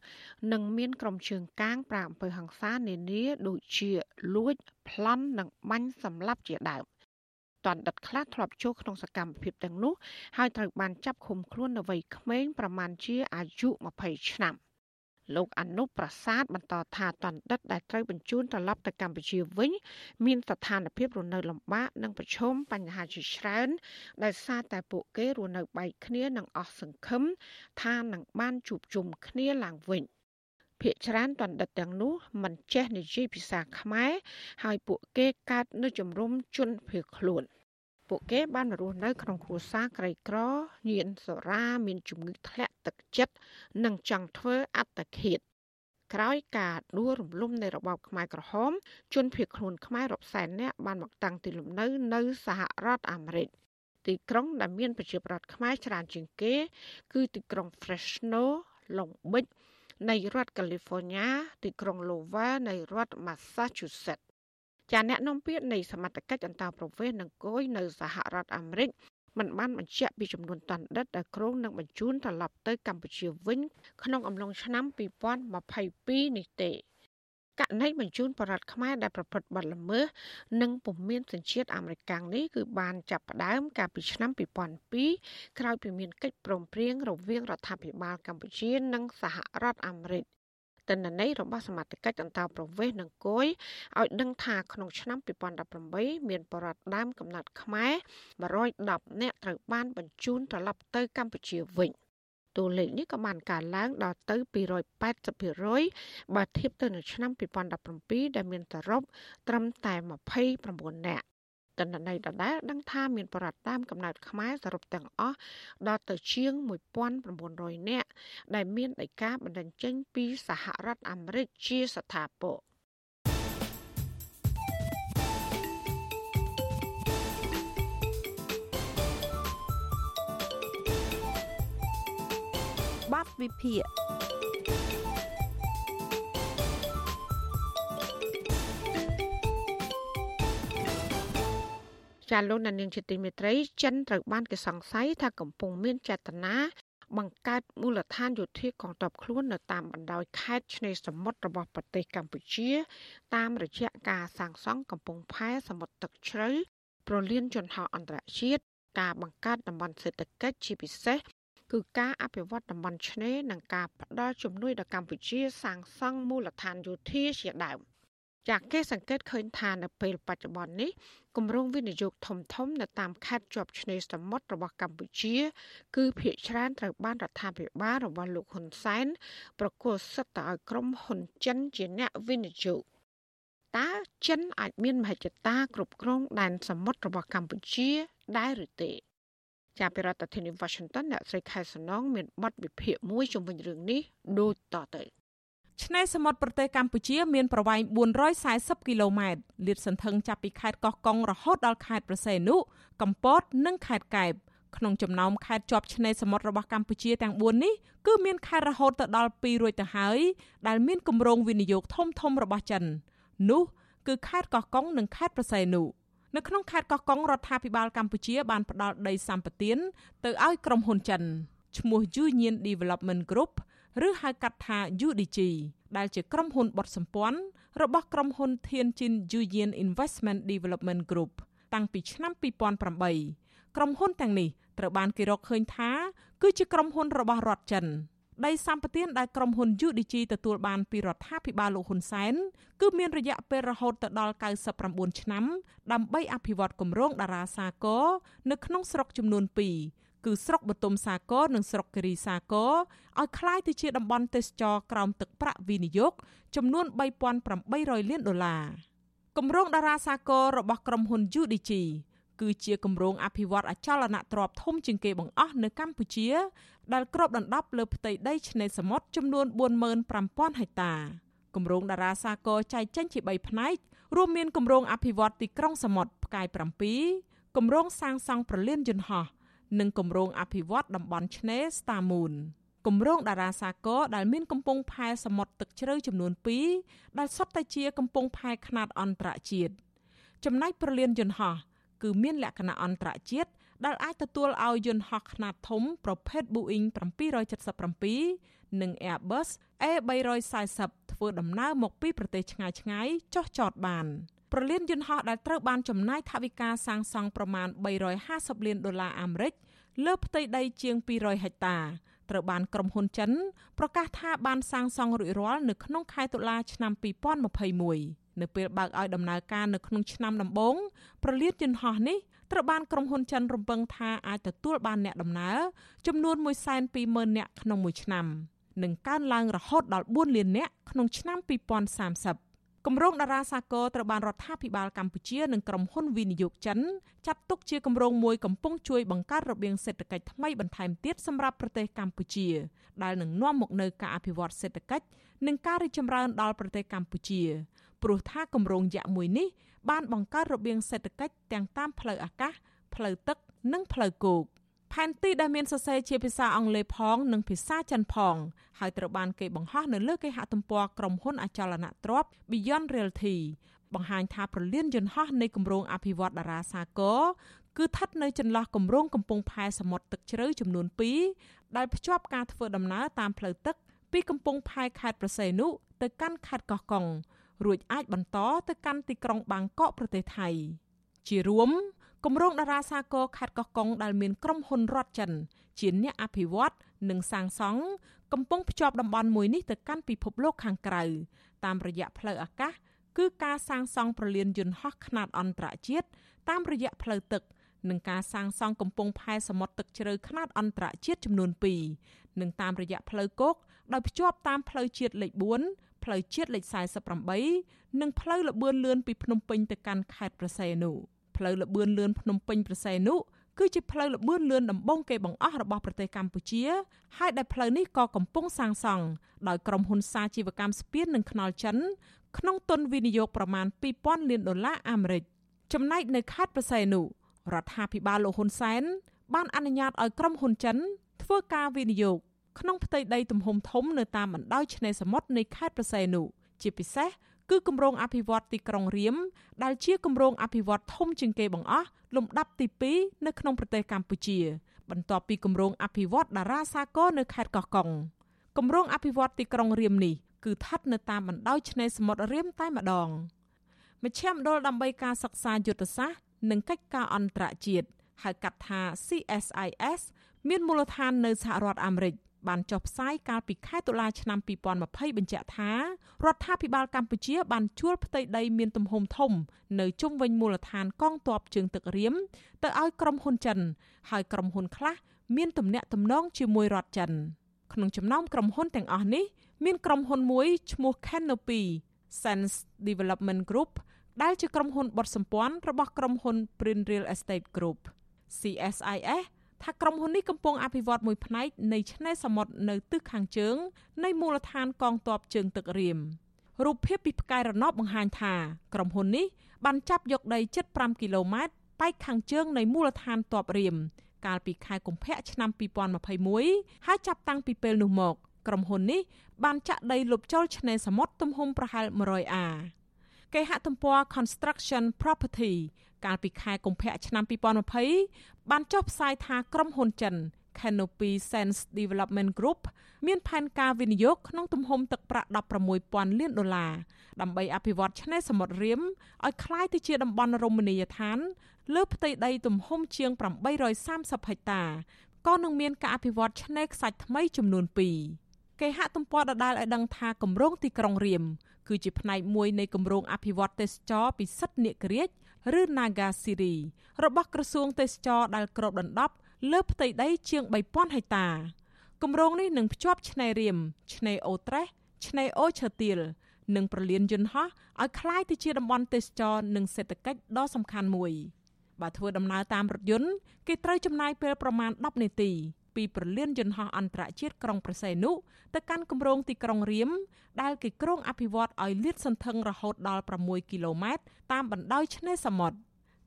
និងមានក្រុមជើងកាងប្រាអំពើហិង្សានានាដូចជាលួច ប្លន់និងបាញ់សម្លាប់ជាដើម។ តន្តិតខ្លះធ្លាប់ចូលក្នុងសកម្មភាពទាំងនោះហើយត្រូវបានចាប់ឃុំខ្លួននៅវ័យក្មេងប្រមាណជាអាយុ20ឆ្នាំលោកអនុប្រាសាទបន្តថាតន្តិតដែលត្រូវបញ្ជូនត្រឡប់ទៅកម្ពុជាវិញ មានស្ថានភាពរស់នៅលំបាកនិងប្រឈមបញ្ហាជាច្រើនដោយសារតែពួកគេរស់នៅបែកគ្នានិងអស់សង្ឃឹមថានឹងបានជួបជុំគ្នាឡើងវិញ ភាគច្រើនតន្តិតទាំងនោះមិនចេះនិយាយភាសាខ្មែរហើយពួកគេកើតនៅជំរំជនភៀសខ្លួន។ពួកគេបានរស់នៅក្នុងគ្រួសារក្រីក្រញៀនសរាមានជំងឺធ្លាក់ទឹកចិត្តនិងចង់ធ្វើអត្តឃាតក្រោយការដួលរំលំនៃរបបខ្មែរក្រហម ជនភៀសខ្លួនខ្មែររាប់សែននាក់បានមកតាំងទីលំនៅនៅសហរដ្ឋអាមេរិកទីក្រុងដែលមានប្រជាប្រដ្ឋខ្មែរច្រើនជាងគេ គឺទីក្រុង Fresno, Long Beach នៃរដ្ឋ California ទីក្រុង Louisville នៃរដ្ឋ Massachusetts ចាអ្នកនាំពាក្យនៃសមត្ថកិច្ចអន្តរប្រវេសន៍និងគយនៅសហរដ្ឋអាមេរិកមិនបានបញ្ជាក់ពីចំនួនតន្តិតដែលក្រុងនឹងបញ្ជូនត្រឡប់ទៅកម្ពុជាវិញ ក្នុងអំឡុងឆ្នាំ2022នេះទេ ករណីបញ្ជូនបរដ្ឋខ្មែរដែលប្រព្រឹត្តបទល្មើសនិងពុំមានសញ្ជាតិអាមេរិកនេះគឺបានចាប់ផ្ដើមកាលពីឆ្នាំ2002ក្រោយពីមានកិច្ចព្រមព្រៀងរវាងរដ្ឋាភិបាលកម្ពុជានិងសហរដ្ឋអាមេរិកទិន្នន័យរបស់សមាជិកអន្តរប្រវេសន៍និងគយឲ្យដឹងថាក្នុងឆ្នាំ2018មានបរិវត្តដើមកំណត់ខ្មែរ110នាក់ត្រូវបានបញ្ជូនត្រឡប់ទៅកម្ពុជាវិញ តួលេខនេះក៏បានកើនឡើងដល់ទៅ280%បើធៀបទៅនឹងឆ្នាំ2017ដែលមានសរុបត្រឹមតែ29នាក់ទិន្នន័យដដែលដឹងថាមានបរិវត្តតាមកំណើតខ្មែរសរុបទាំងអស់ដល់ទៅជាង1900នាក់ដែលមានដីកាបណ្ដឹងចេញពីសហរដ្ឋអាមេរិកជាស្ថាពរ វិភាគចាលោកនាងជាទីមេត្រីចិនត្រូវបានគេសង្ស័យថាកំពុងមានចេតនាបង្កើតមូលដ្ឋានយោធាកងទ័ពខ្លួននៅតាមបណ្ដោយខេត្តឆ្នេរសមុទ្ររបស់ប្រទេសកម្ពុជា តាមរយៈការសាងសង់កំពង់ផែសមុទ្រទឹកជ្រៅប្រលានយន្តហោះអន្តរជាតិការបង្កើតតំបន់សេដ្ឋកិច្ចជាពិសេស គឺការអភិវឌ្ឍតំបន់ឆ្នេរនិងការផ្តល់ជំនួយដល់កម្ពុជាសាងសង់មូលដ្ឋានយោធាជាដើមចាក់គេសង្កេតឃើញថានៅពេលបច្ចុប្បន្ននេះគម្រោងវិនិយោគធំធំនៅតាមខេត្តជាប់ឆ្នេរសមុទ្ររបស់កម្ពុជា គឺភាគច្រើនត្រូវបានរដ្ឋាភិបាលរបស់លោកហ៊ុនសែនប្រគល់សិទ្ធិទៅឲ្យក្រុមហ៊ុនចិនជាអ្នកវិនិយោគតើចិនអាចមានមហិច្ឆតាគ្រប់គ្រងដែនសមុទ្ររបស់កម្ពុជា ដែរឬទេ ចាប់ពីរដ្ឋធានី Washington អ្នកស្រីខែសំណងមានបទវិភាគមួយជុំវិញរឿងនេះដូចតទៅឆ្នេរសមុទ្រប្រទេសកម្ពុជាមានប្រវែង440គីឡូម៉ែត្រលាតសន្ធឹងចាប់ពីខេត្តកោះកុងរហូតដល់ខេត្តប្រសេនុកំពត និងខេត្តកែបក្នុងចំណោមខេត្តជាប់ឆ្នេរសមុទ្ររបស់កម្ពុជាទាំង4នេះគឺមានខេត្តរហូតទៅដល់2រួចទៅហើយដែលមានគម្រោងវិនិយោគធំធំរបស់ចិន នោះ គឺខេត្តកោះកុងនិងខេត្តប្រសេនុ នៅក្នុងខេត្តកោះកុងរដ្ឋាភិបាលកម្ពុជាបានផ្ដល់ដីសម្បត្តិទៅឲ្យក្រុមហ៊ុនចិនឈ្មោះ Union Development Group ឬហៅកាត់ថា UDG ដែលជាក្រុមហ៊ុនបត់សម្ព័ន្ធរបស់ក្រុមហ៊ុន Tianjin Union Investment Development Group តាំងពីឆ្នាំ2008ក្រុមហ៊ុនទាំងនេះត្រូវបានគេរកឃើញថា គឺជាក្រុមហ៊ុនរបស់រដ្ឋចិន ដីសម្បត្តិដែលក្រុមហ៊ុន UDG ទទួលបានពីរដ្ឋាភិបាលលោកហ៊ុនសែនគឺមានរយៈពេលរហូតដល់99ឆ្នាំដើម្បីអភិវឌ្ឍគម្រោងតារាសាគរនៅក្នុងស្រុកចំនួន2គឺស្រុកបទុមសាគរនិងស្រុកគិរីសាគរឲ្យคล้ายទៅជាតំបន់ទេសចរក្រោមទឹកប្រាក់វិនិយោគចំនួន3800លានដុល្លារគម្រោងតារាសាគររបស់ក្រុមហ៊ុន UDG គឺជាគម្រោងអភិវឌ្ឍអចលនទ្រព្យធំជាងគេបង្អស់នៅកម្ពុជា ដែលគ្របដណ្ដប់លើផ្ទៃដីឆ្នេរសមុទ្រចំនួន45,000ហិកតាគម្រោងតារាសាគរចែកចេញជា3ផ្នែករួមមានគម្រោងអភិវឌ្ឍទីក្រុងសមុទ្រផ្កាយ7គម្រោងសាងសង់ប្រលានយន្តហោះនិងគម្រោងអភិវឌ្ឍតំបន់ឆ្នេរ Star Moon គម្រោងតារាសាគរដែលមានកំពង់ផែសមុទ្រទឹកជ្រៅចំនួន2ដែលសុទ្ធតែជាកំពង់ផែខ្នាតអន្តរជាតិចំណែកប្រលានយន្តហោះ គឺមានលក្ខណៈអន្តរជាតិដែលអាចទទួលឲ្យយន្តហោះខ្នាតធំប្រភេទ Boeing 777និង Airbus A340 ធ្វើដំណើរមកពីប្រទេសឆ្ងាយៗចុះចតបានប្រលានយន្តហោះដែលត្រូវបានចំណាយថវិកាសាងសង់ប្រមាណ350លានដុល្លារអាមេរិកលើផ្ទៃដីជាង200ហិកតាត្រូវបានក្រុមហ៊ុនចិនប្រកាសថាបានសាងសង់រួចរាល់នៅក្នុងខែតុលាឆ្នាំ2021 នៅពេលបើកឲ្យដំណើរការនៅក្នុងឆ្នាំដំបូងប្រលានយន្តហោះនេះត្រូវបានក្រុមហ៊ុនចិនរំពឹងថាអាចទទួលបានអ្នកដំណើរចំនួន120,000នាក់ក្នុងមួយឆ្នាំនិងកើនឡើងរហូតដល់4លាននាក់ក្នុងឆ្នាំ2030គម្រោងតារាសាគរត្រូវបានរដ្ឋាភិបាលកម្ពុជានិងក្រុមហ៊ុនវិនិយោគចិនចាត់ទុកជាគម្រោងមួយកំពុងជួយបង្កើតរបៀងសេដ្ឋកិច្ចថ្មីបន្ថែមទៀតសម្រាប់ប្រទេសកម្ពុជា ដែលនឹងនាំមកនូវការអភិវឌ្ឍសេដ្ឋកិច្ចនិងការរីកចម្រើនដល់ប្រទេសកម្ពុជា ព្រោះថាគម្រោងយក្សមួយនេះបានបង្កើតរបៀងសេដ្ឋកិច្ចទាំងតាមផ្លូវអាកាសផ្លូវទឹកនិងផ្លូវគោកផែនទីដែលមានសរសេរជាភាសាអង់គ្លេសផង និងភាសាចិនផង ហើយត្រូវបានគេបង្ហោះនៅលើគេហទំព័រក្រុមហ៊ុនអចលនទ្រព្យ Beyond Realty បង្ហាញថាប្រលានយន្តហោះនៃគម្រោងអភិវឌ្ឍតារាសាគរគឺស្ថិតនៅចន្លោះគម្រោងកំពង់ផែសមុទ្រទឹកជ្រៅចំនួន2ដែលភ្ជាប់ការធ្វើដំណើរតាមផ្លូវទឹកពីកំពង់ផែខេត្តប្រសេនុទៅកាន់ខេត្តកោះកុង រួចអាចបន្តទៅកាន់ទីក្រុងបាងកកប្រទេសថៃ ជារួមគម្រោងតារាសាគរខេត្តកោះកុងដែលមានក្រុមហ៊ុនរដ្ឋចិន ជាអ្នកអភិវឌ្ឍនិងសាងសង់កំពុងភ្ជាប់តំបន់មួយនេះទៅកាន់ពិភពលោកខាងក្រៅតាមរយៈផ្លូវអាកាស គឺការសាងសង់ប្រលានយន្តហោះខ្នាតអន្តរជាតិតាមរយៈផ្លូវទឹកនិងការសាងសង់កំពង់ផែសមុទ្រទឹកជ្រៅខ្នាតអន្តរជាតិចំនួន2និងតាមរយៈផ្លូវគោកដោយភ្ជាប់តាមផ្លូវជាតិលេខ4 ផ្លូវជាតិលេខ48និងផ្លូវលបឿនលឿនពីភ្នំពេញទៅកាន់ខេត្តប្រសេនុផ្លូវលបឿនលឿនភ្នំពេញប្រសេនុគឺជាផ្លូវលបឿនលឿនដំបងគេបង្អស់របស់ប្រទេសកម្ពុជាហើយដែលផ្លូវនេះក៏កំពុងសាងសង់ដោយក្រុមហ៊ុនសាជីវកម្មស្ពាននិងថ្នល់ចិន ក្នុងទុនវិនិយោគប្រមាណ2000លានដុល្លារអាមេរិកចំណែកនៅខេត្តប្រសេនុរដ្ឋាភិបាលលោកហ៊ុនសែនបានអនុញ្ញាតឲ្យក្រុមហ៊ុនចិនធ្វើការវិនិយោគ ក្នុងផ្ទៃដីទំហំធំនៅតាមបណ្ដោយឆ្នេរសមុទ្រនៃខេត្តប្រស័យនុជាពិសេសគឺគម្រោងអភិវឌ្ឍទីក្រុងរៀមដែលជាគម្រោងអភិវឌ្ឍធំជាងគេបង្អស់លំដាប់ទី2នៅក្នុងប្រទេសកម្ពុជា បន្ទាប់ពីគម្រោងអភិវឌ្ឍតារាសាគរនៅខេត្តកោះកុងគម្រោងអភិវឌ្ឍទីក្រុងរៀមនេះគឺស្ថិតនៅតាមបណ្ដោយឆ្នេរសមុទ្ររៀមតែម្ដងមជ្ឈមណ្ឌលដើម្បីការសិក្សាយុទ្ធសាស្ត្រនិងកិច្ចការអន្តរជាតិហៅកាត់ថា CSIS មានមូលដ្ឋាននៅសហរដ្ឋអាមេរិក បានចុះផ្សាយកាលពីខែតុលាឆ្នាំ2020បញ្ជាក់ថារដ្ឋាភិបាលកម្ពុជាបានជួលផ្ទៃដីមានទំហំធំ នៅជុំវិញមូលដ្ឋានកងទ័ពជើងទឹករៀមទៅឲ្យក្រុមហ៊ុនចិន ហើយក្រុមហ៊ុនខ្លះមានទំនាក់ទំនងជាមួយរដ្ឋចិនក្នុងចំណោមក្រុមហ៊ុនទាំងអស់នេះមានក្រុមហ៊ុនមួយឈ្មោះ Canopy Sense Development Group ដែលជាក្រុមហ៊ុនបត់សម្ព័ន្ធរបស់ក្រុមហ៊ុន Prin Real Estate Group CSIS ថាក្រុមហ៊ុននេះកំពុងអភិវឌ្ឍមួយផ្នែកនៃឆ្នេរសមុទ្រនៅទិសខាងជើង នៃមូលដ្ឋានកងទ័ពជើងទឹករៀមរូបភាពពីផ្កាយរណបបង្ហាញថាក្រុមហ៊ុននេះបានចាប់យកដីជិត5គីឡូម៉ែត្រប៉ែកខាងជើងនៃមូលដ្ឋានទ័ពរៀមកាលពីខែកុម្ភៈឆ្នាំ2021ហើយចាប់តាំងពីពេលនោះមកក្រុមហ៊ុននេះបានចាក់ដីលុបចូលឆ្នេរសមុទ្រទំហំប្រហែល100អាគេហទំព័រ Construction Property កាលពីខែកុម្ភៈឆ្នាំ2020 បានចុះផ្សាយថាក្រុមហ៊ុនចិន Canopy Sense Development Group មានផែនការវិនិយោគក្នុងទំហំទឹកប្រាក់16,000លានដុល្លារដើម្បីអភិវឌ្ឍឆ្នេរសមុទ្ររៀមឲ្យក្លាយទៅជាតំបន់រមណីយដ្ឋាន លើផ្ទៃដីទំហំជាង830ហិកតាក៏នឹងមានការអភិវឌ្ឍឆ្នេរខ្សាច់ថ្មីចំនួន2គេហទំព័រដដែលឲ្យដឹងថាគម្រោងទីក្រុងរៀមគឺជាផ្នែកមួយនៃគម្រោងអភិវឌ្ឍទេសចរពិសិដ្ឋនាគរាជ ឬ Naga Siri របស់ក្រសួងទេសចរដែលគ្របដណ្ដប់លើផ្ទៃដីជាង3000ហិកតាគម្រោងនេះនឹងភ្ជាប់ឆ្នេររៀមឆ្នេរអូត្រេសឆ្នេរអូឈើទាលនិងប្រលានយន្តហោះឲ្យคล้ายទៅជាតំបន់ទេសចរនិងសេដ្ឋកិច្ចដ៏សំខាន់មួយបើធ្វើដំណើរតាមរថយន្តគេត្រូវចំណាយពេលប្រមាណ10នាទី ពីប្រលានយន្តហោះអន្តរជាតិក្រុងប្រស័យនុទៅកាន់គម្រោងទីក្រុងរៀមដែលគេក្រុងអភិវឌ្ឍឲ្យលាតសន្ធឹងរហូតដល់6គីឡូម៉ែត្រតាមបណ្ដោយឆ្នេរសមុទ្រ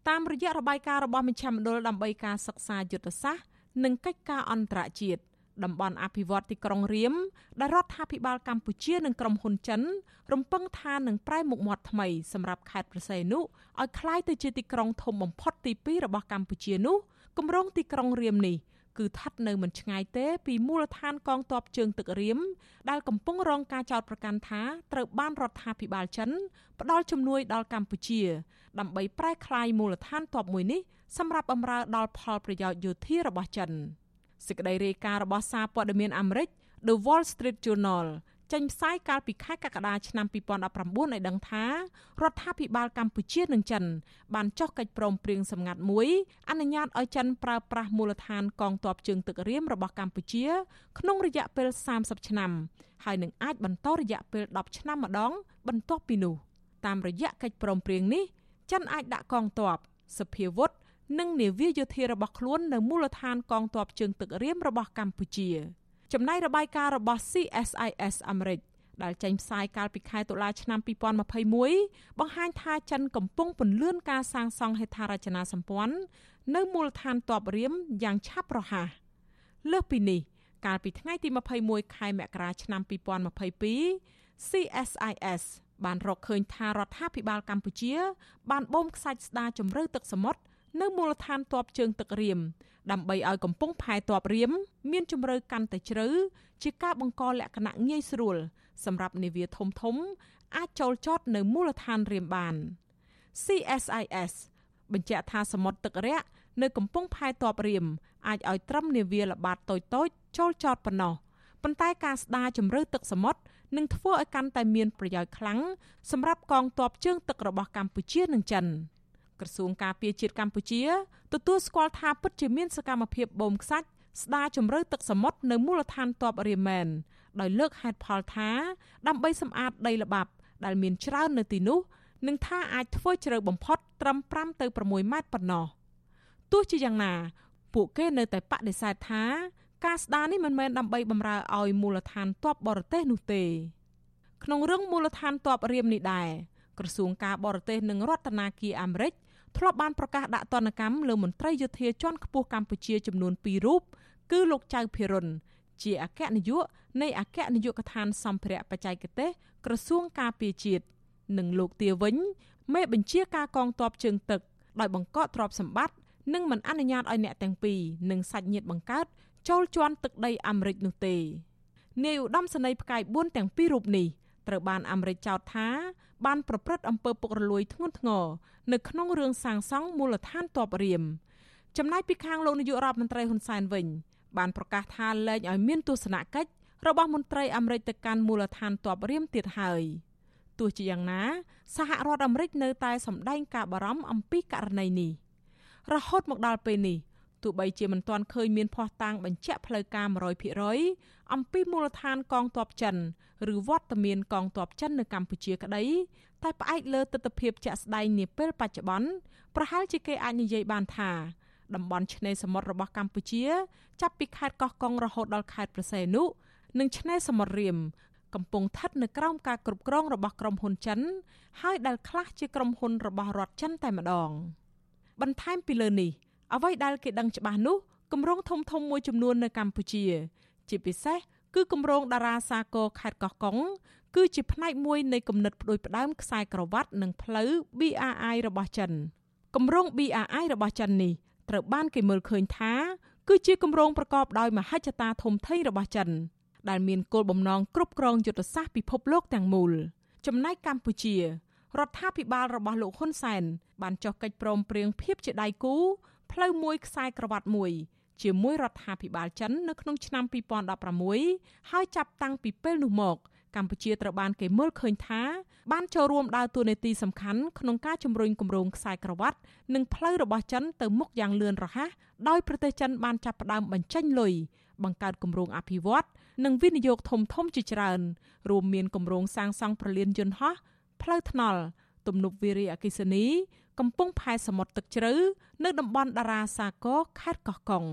តាមរយៈរបាយការណ៍របស់មជ្ឈមណ្ឌលដើម្បីការសិក្សាយុទ្ធសាស្ត្រនិងកិច្ចការអន្តរជាតិតំបន់អភិវឌ្ឍទីក្រុងរៀមដែលរដ្ឋាភិបាលកម្ពុជានិងក្រុមហ៊ុនចិន រំពឹងថានឹងប្រែមុខមាត់ថ្មីសម្រាប់ខេត្តប្រស័យនុឲ្យคล้ายទៅជាទីក្រុងធំបំផុតទី2របស់កម្ពុជានោះគម្រោងទីក្រុងរៀមនេះ គឺស្ថិតនៅមិនឆ្ងាយទេពីមូលដ្ឋានកងទ័ពជើងទឹករៀមដែលកំពុងរងការចោទប្រកាន់ថាត្រូវបានរដ្ឋាភិបាលចិនផ្ដល់ជំនួយដល់កម្ពុជា ដើម្បីប្រែក្លាយមូលដ្ឋានទ័ពមួយនេះសម្រាប់បម្រើដល់ផលប្រយោជន៍យោធារបស់ចិនសេចក្តីរាយការណ៍របស់សារព័ត៌មានអាមេរិក The Wall Street Journal ចេញផ្សាយកាលពីខែកក្កដាឆ្នាំ2019ឲ្យដឹងថារដ្ឋាភិបាលកម្ពុជានិងចិន បានចុះកិច្ចព្រមព្រៀងសម្ងាត់មួយអនុញ្ញាតឲ្យចិនប្រើប្រាស់មូលដ្ឋានកងទ័ពជើងទឹករៀមរបស់កម្ពុជា ក្នុងរយៈពេល30ឆ្នាំហើយនឹងអាចបន្តរយៈពេល10ឆ្នាំម្ដង បន្ទាប់ពីនោះតាមរយៈកិច្ចព្រមព្រៀងនេះចិនអាចដាក់កងទ័ពសភាវុធនិងនាវាយោធារបស់ខ្លួននៅមូលដ្ឋានកងទ័ពជើងទឹករៀមរបស់កម្ពុជា។ ចំណែករបាយការណ៍របស់ CSIS អាមេរិកដែលចេញផ្សាយកាលពីខែតុលាឆ្នាំ2021បង្ហាញថាចិនកំពុងពន្លឿនការសាងសង់ហេដ្ឋារចនាសម្ព័ន្ធនៅមូលដ្ឋានទ័ពរៀមយ៉ាងឆាប់រហ័សលើសពីនេះ កាលពីថ្ងៃទី21ខែមករាឆ្នាំ2022 CSIS បានរកឃើញថារដ្ឋាភិបាលកម្ពុជា បានបូមខ្សាច់ស្ដារជម្រៅទឹកសមុទ្រ នៅមូលដ្ឋានទ័ពជើងទឹករៀមដើម្បីឲ្យកំពង់ផែទ័ពរៀមមានជម្រៅកាន់តែជ្រៅជាការបង្កលក្ខណៈងាយស្រួលសម្រាប់នាវាធំធំ អាចចូលចតនៅមូលដ្ឋានរៀមបាន CSIS បញ្ជាក់ថាសមុទ្រទឹករាក់នៅកំពង់ផែទ័ពរៀមអាចឲ្យត្រឹមនាវាល្បាតតូចតូចចូលចតប៉ុណ្ណោះប៉ុន្តែការស្ដារជម្រៅទឹកសមុទ្រនឹងធ្វើឲ្យកាន់តែមានប្រយោជន៍ខ្លាំងសម្រាប់កងទ័ពជើងទឹករបស់កម្ពុជានិងចិន។ ក្រសួងការពារជាតិកម្ពុជាទទួលស្គាល់ថាពិតជាមានសកម្មភាពបូមខ្សាច់ស្ដារជម្រៅទឹកសមុទ្រនៅមូលដ្ឋានទ័ពរៀមែនដោយលើកហេតុផលថា ដើម្បីសម្អាតដីល្បាប់ ដែលមានច្រើននៅទីនោះនឹងថាអាចធ្វើជ្រៅបំផុតត្រឹម5ទៅ6ម៉ែត្រប៉ុណ្ណោះទោះជាយ៉ាងណា ពួកគេនៅតែបដិសេធថាការស្ដារនេះមិនមែនដើម្បីបម្រើឲ្យមូលដ្ឋានទ័ពបរទេសនោះទេ ក្នុងរឿងមូលដ្ឋានទ័ពរៀមនេះដែរក្រសួងការបរទេសនិងរដ្ឋាភិបាលអាមេរិក ធ្លាប់បានប្រកាសដាក់ទណ្ឌកម្មលើមន្ត្រីយោធាជាន់ខ្ពស់កម្ពុជាចំនួន2រូបគឺលោកចៅភិរុនជាអគ្គនាយកនៃអគ្គនាយកដ្ឋានសម្ភារៈបច្ចេកទេសក្រសួងការពារជាតិនិងលោកទាវិញ មេបញ្ជាការកងទ័ពជើងទឹកដោយបង្កក់ទ្រព្យសម្បត្តិនិងមិនអនុញ្ញាតឲ្យអ្នកទាំងពីរនិងសាច់ញាតិបង្កើតចូលជន់ទឹកដីអាមេរិកនោះទេនាយឧត្តមសេនីយ៍ផ្កាយ4ទាំងពីររូបនេះត្រូវបានអាមេរិកចោទថា បានប្រព្រឹត្តអំពើពុករលួយធ្ងន់ធ្ងរនៅក្នុងរឿងសាងសង់មូលដ្ឋានទ័ពរៀមចំណែកពីខាងលោកនាយករដ្ឋមន្ត្រីហ៊ុនសែនវិញបានប្រកាសថាលែងឲ្យមានទស្សនកិច្ចរបស់មន្ត្រីអាមេរិកទៅកាន់មូលដ្ឋានទ័ពរៀមទៀតហើយទោះជាយ៉ាងណា សហរដ្ឋអាមេរិកនៅតែសម្ដែងការបារម្ភអំពីករណីនេះរហូតមកដល់ពេលនេះ ទោះបីជាមិនទាន់ឃើញមានភ័ស្តុតាងបញ្ជាក់ផ្លូវការ100%អំពីមូលដ្ឋានកងទ័ពចិនឬវត្តមានកងទ័ពចិននៅកម្ពុជាក្តីតែផ្អែកលើទស្សនវិជ្ជាជាក់ស្ដែងនាពេលបច្ចុប្បន្នប្រហែលជាគេអាចនិយាយបានថាតំបន់ឆ្នេរសមុទ្ររបស់កម្ពុជា ចាប់ពីខេត្តកោះកុងរហូតដល់ខេត្តប្រសេនុនិងឆ្នេរសមុទ្ររៀមកំពុងស្ថិតនៅក្រោមការគ្រប់គ្រងរបស់ក្រុមហ៊ុនចិន ហើយដែលខ្លះជាក្រុមហ៊ុនរបស់រដ្ឋចិនតែម្ដងបន្ថែមពីលើនេះ អ្វីដែលគេដឹងច្បាស់នោះគម្រោងធំធំមួយចំនួននៅកម្ពុជា ជាពិសេសគឺគម្រោងតារាសាគរខេត្តកោះកុងគឺជាផ្នែកមួយនៃគំនិតផ្ដួចផ្ដើមខ្សែក្រវ៉ាត់និងផ្លូវ BRI របស់ចិនគម្រោង BRI របស់ចិននេះត្រូវបានគេមើលឃើញថា គឺជាគម្រោងប្រកបដោយមហិច្ឆតាធំធេងរបស់ចិន ដែលមានគោលបំណងគ្រប់គ្រងយុទ្ធសាស្ត្រពិភពលោកទាំងមូលចំណែកកម្ពុជារដ្ឋាភិបាលរបស់លោកហ៊ុនសែនបានចុះកិច្ចព្រមព្រៀងភាពជាដៃគូ ផ្លូវមួយខ្សែក្រវ៉ាត់មួយជាមួយរដ្ឋាភិបាលចិននៅក្នុងឆ្នាំ2016ហើយចាប់តាំងពីពេលនោះមក កម្ពុជាត្រូវបានគេមើលឃើញថា បានចូលរួមដើរតួនាទីសំខាន់ក្នុងការជំរុញគម្រោងខ្សែក្រវ៉ាត់និងផ្លូវរបស់ចិនទៅមុខយ៉ាងលឿនរហ័សដោយប្រទេសចិនបានចាប់ផ្ដើមបញ្ចេញលុយបង្កើតគម្រោងអភិវឌ្ឍនិងវិនិយោគធំធំជាច្រើន រួមមានគម្រោងសាងសង់ប្រលានយន្តហោះផ្លូវថ្នល់ទំនប់វារីអគ្គិសនី កំពង់ផែសមុទ្រទឹកជ្រៅនៅតំបន់តារាសាគរខេត្តកោះកុង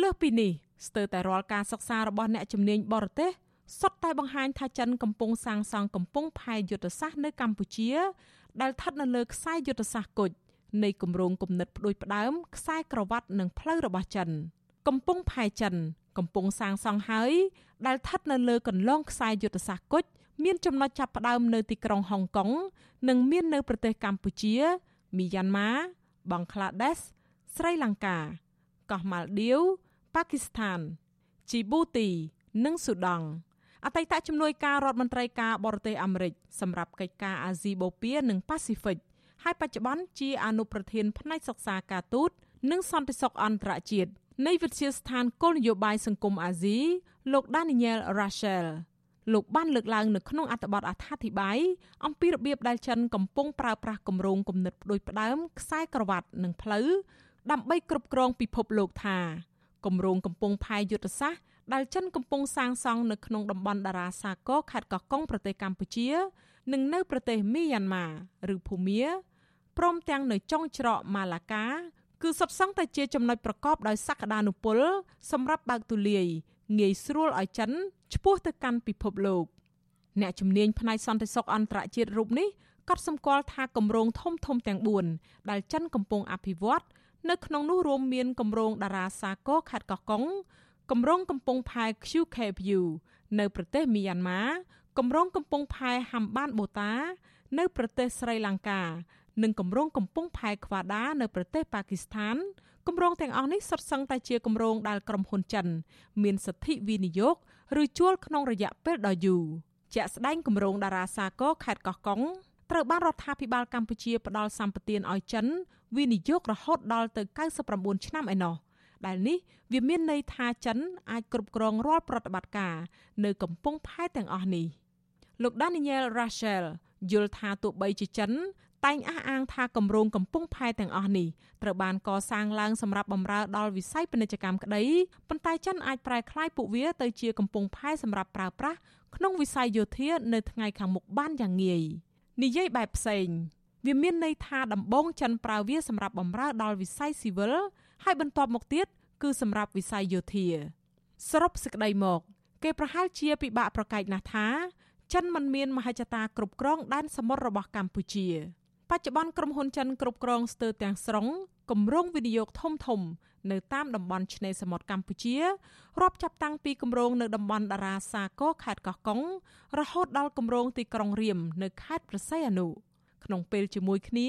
លើសពីនេះស្ទើរតែរាល់ការសិក្សារបស់អ្នកជំនាញបរទេសសុទ្ធតែបង្ហាញថាចិនកំពុងសាងសង់កំពង់ផែយុទ្ធសាស្ត្រនៅកម្ពុជា ដែលស្ថិតនៅលើខ្សែយុទ្ធសាស្ត្រគុជនៃគម្រោងគំនិតផ្ដួចផ្ដើមខ្សែក្រវ៉ាត់និងផ្លូវរបស់ចិន កំពង់ផែចិន កំពុងសាងសង់ហើយដែលស្ថិតនៅលើកន្លងខ្សែយុទ្ធសាស្ត្រគុជមានចំណុចចាប់ផ្ដើមនៅទីក្រុងហុងកុងនិងមាននៅប្រទេសកម្ពុជា មីយ៉ាន់ម៉ាបង់ក្លាដេសស្រីលង្កាកោះម៉ាល់ឌីវប៉ាគីស្ថានជីប៊ូទីនិងស៊ូដង់អតីតជំនួយការរដ្ឋមន្ត្រីការបរទេសអាមេរិកសម្រាប់កិច្ចការអាស៊ីបូព៌ានិងប៉ាស៊ីហ្វិកហើយបច្ចុប្បន្នជាអនុប្រធានផ្នែកសិក្សាការទូតនិងសន្តិសុខអន្តរជាតិនៃវិទ្យាស្ថានគោលនយោបាយសង្គមអាស៊ីលោក Daniel Rachel លោកបានលើកឡើងនៅក្នុងអត្ថបទអត្ថាធិប្បាយអំពីរបៀបដែលចិនកំពុងប្រើប្រាស់គម្រោងគំនិតផ្ដួចផ្ដើមខ្សែក្រវ៉ាត់និងផ្លូវដើម្បីគ្រប់គ្រងពិភពលោកថាគម្រោងកំពុងផែយុទ្ធសាស្ត្រដែលចិនកំពុងសាងសង់នៅក្នុងតំបន់តារាសាគរខេត្តកោះកុងប្រទេសកម្ពុជា និងនៅប្រទេសមីយ៉ាន់ម៉ាឬភូមាព្រមទាំងនៅចុងច្រកម៉ាឡាកាគឺសុទ្ធសឹងតែជាចំណុចប្រកបដោយសក្តានុពលសម្រាប់បើកទូលាយ ងាយស្រួលឲ្យចិនឆ្ពោះទៅកាន់ពិភពលោកអ្នកជំនាញផ្នែកសន្តិសុខអន្តរជាតិរូបនេះក៏សម្គាល់ថាគម្រោងធំធំទាំង4ដែលចិនកំពុងអភិវឌ្ឍនៅក្នុងនោះរួមមានគម្រោងតារាសាគរខេត្តកោះកុងគម្រោងកំពង់ផែ QK View នៅប្រទេសមីយ៉ាន់ម៉ាគម្រោងកំពង់ផែហាំបានបូតា នៅប្រទេសស្រីលង្កា និងគម្រោងកំពង់ផែខ្វាដា នៅប្រទេសប៉ាគីស្ថាន គម្រោងទាំងអស់នេះសុទ្ធសឹងតែជាគម្រោងដែលក្រុមហ៊ុនចិន មានសិទ្ធិវិនិយោគឬជួលក្នុងរយៈពេលដ៏យូរជាក់ស្ដែងគម្រោងតារាសាគរខេត្តកោះកុងត្រូវបានរដ្ឋាភិបាលកម្ពុជាផ្ដល់សម្បទានឲ្យចិនវិនិយោគរហូតដល់ទៅ99ឆ្នាំឯណោះដែលនេះវាមានន័យថាចិនអាចគ្រប់គ្រងរាល់ប្រតិបត្តិការនៅកំពង់ផែទាំងអស់នេះលោក Daniel Rachel យល់ថាទោះបីជាចិន តែងអះអាងថាគម្រោងកំពង់ផែទាំងអស់នេះត្រូវបានកសាងឡើងសម្រាប់បម្រើដល់វិស័យពាណិជ្ជកម្មក្តីប៉ុន្តែចិនអាចប្រែក្លាយពួកវាទៅជាកំពង់ផែសម្រាប់ប្រើប្រាស់ក្នុងវិស័យយោធានៅថ្ងៃខាងមុខបានយ៉ាងងាយនិយាយបែបផ្សេងវាមានន័យថាដំបងចិនប្រើវាសម្រាប់បម្រើដល់វិស័យស៊ីវិលហើយបន្ទាប់មកទៀតគឺសម្រាប់វិស័យយោធាសរុបសេចក្តីមក គេប្រហែលជាពិបាកប្រកែកណាស់ថាចិនមិនមានមហិច្ឆតាគ្រប់គ្រងដែនសមុទ្ររបស់កម្ពុជា បច្ចុប្បន្នក្រុមហ៊ុនចិនគ្រប់គ្រងស្ទើរទាំងស្រុងគម្រោងវិនិយោគធំធំ នៅតាមតំបន់ឆ្នេរសមុទ្រកម្ពុជារាប់ចាប់តាំងពីគម្រោងនៅតំបន់តារាសាគរខេត្តកោះកុងរហូតដល់គម្រោងទីក្រុងរៀមនៅខេត្តព្រះសីហនុក្នុងពេលជាមួយគ្នា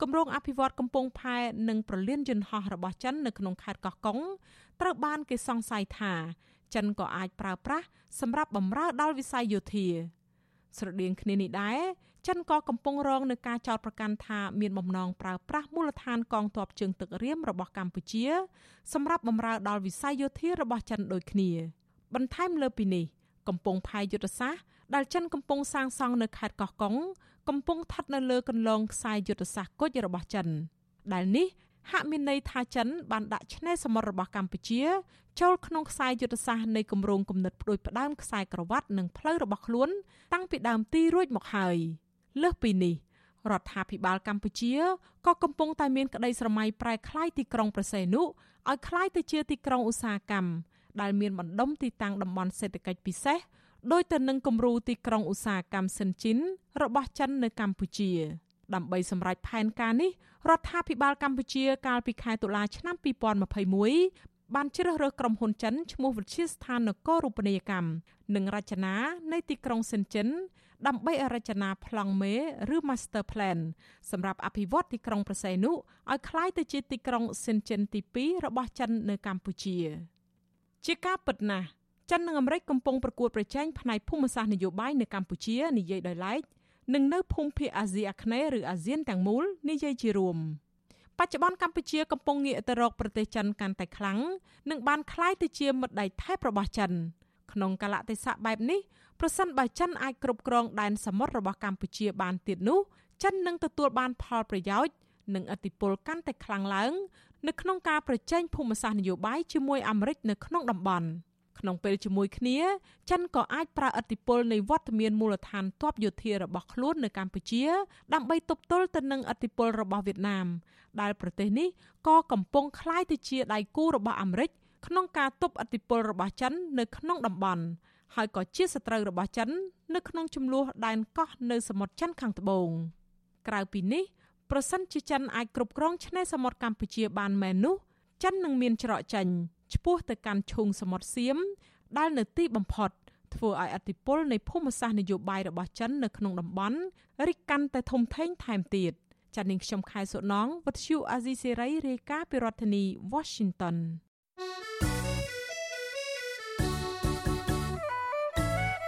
គម្រោងអភិវឌ្ឍកំពង់ផែនិងប្រលានយន្តហោះរបស់ចិននៅក្នុងខេត្តកោះកុងត្រូវបានគេសង្ស័យថាចិនក៏អាចប្រើប្រាស់សម្រាប់បម្រើដល់វិស័យយោធាស្រដៀងគ្នានេះដែរ ចិនក៏កំពុងរងនឹងការចោទប្រកាន់ថាមានបំណងប្រើប្រាស់មូលដ្ឋានកងទ័ពជើងទឹករៀមរបស់កម្ពុជា សម្រាប់បម្រើដល់វិស័យយោធារបស់ចិនដូចគ្នា បន្ថែមលើពីនេះកំពុងផាយយុទ្ធសាស្ត្រដែលចិនកំពុងសាងសង់នៅខេត្តកោះកុងកំពុងស្ថិតនៅលើគន្លងខ្សែយុទ្ធសាស្ត្រគុជរបស់ចិន ដែលនេះហាក់មានន័យថាចិនបានដាក់ឆ្នេរសមុទ្ររបស់កម្ពុជា ចូលក្នុងខ្សែយុទ្ធសាស្ត្រនៃគម្រោងគំនិតផ្ដួចផ្ដើមខ្សែក្រវ៉ាត់និងផ្លូវរបស់ខ្លួន តាំងពីដើមទីរួចមកហើយ លើសពីនេះរដ្ឋាភិបាលកម្ពុជាក៏កំពុងតែមានក្តីស្រមៃប្រែក្លាយទីក្រុងប្រសេនុឲ្យក្លាយទៅជាទីក្រុងឧស្សាហកម្មដែលមានបណ្ដុំទីតាំងតំបន់សេដ្ឋកិច្ចពិសេសដោយទៅនឹងគំរូទីក្រុងឧស្សាហកម្មសិនជីនរបស់ចិននៅកម្ពុជា ដើម្បីសម្រេចផែនការនេះរដ្ឋាភិបាលកម្ពុជាកាលពីខែតុលាឆ្នាំ2021បានជ្រើសរើសក្រុមហ៊ុនចិនឈ្មោះវិទ្យាស្ថាននគររូបនីយកម្មនិងរចនានៃទីក្រុងសិនចិន ដើម្បីរចនាប្លង់មេឬ Master Plan សម្រាប់អភិវឌ្ឍទីក្រុងប្រសេនុឲ្យคล้ายទៅជាទីក្រុងសិនចិនទី2របស់ចិននៅកម្ពុជា ជាការពិតណាស់ចិននិងអាមេរិកកំពុងប្រកួតប្រជែងផ្នែកភូមិសាស្ត្រនយោបាយនៅកម្ពុជានិយាយដោយឡែកនិងនៅភូមិភាគអាស៊ីអាគ្នេយ៍ឬអាស៊ានទាំងមូលនិយាយជារួមបច្ចុប្បន្នកម្ពុជាកំពុងងាកទៅរកប្រទេសចិនកាន់តែខ្លាំងនិងបានคล้ายទៅជាមិត្តដៃថែបរបស់ចិន ក្នុងកលៈទេសៈបែបនេះ ប្រសិនបើចិនអាចគ្រប់គ្រងដែនសមុទ្ររបស់កម្ពុជាបានទៀតនោះចិននឹងទទួលបានផលប្រយោជន៍និងឥទ្ធិពលកាន់តែខ្លាំងឡើងនៅក្នុងការប្រជែងភូមិសាស្ត្រនយោបាយជាមួយអាមេរិកនៅក្នុងតំបន់។ក្នុងពេលជាមួយគ្នាចិនក៏អាចប្រើឥទ្ធិពលនៃវត្តមានមូលដ្ឋានទ័ពយោធារបស់ខ្លួននៅកម្ពុជា ដើម្បីទប់ទល់ទៅនឹងឥទ្ធិពលរបស់វៀតណាមដែលប្រទេសនេះក៏កំពុងคล้ายទៅជាដៃគូរបស់អាមេរិកក្នុងការទប់ឥទ្ធិពលរបស់ចិននៅក្នុងតំបន់ ហើយក៏ជាសត្រូវរបស់ចិន នៅក្នុងចំនួនដែនកោះនៅសមុទ្រចិនខាងត្បូងក្រៅពីនេះប្រសិនជាចិនអាចគ្រប់គ្រងឆ្នេរសមុទ្រកម្ពុជាបានមែននោះចិននឹងមានច្រកចេញឆ្ពោះទៅកាន់ឈូងសមុទ្រសៀមដែលនៅទីបំផុតធ្វើឲ្យអធិបុលនៃភូមិសាស្ត្រនយោបាយរបស់ចិននៅក្នុងតំបន់រីកកាន់តែធំធេងថែមទៀតចា៎នាងខ្ញុំខែសុណងវັດឈូអាស៊ីសេរីរាយការណ៍ពីរដ្ឋធានី Washington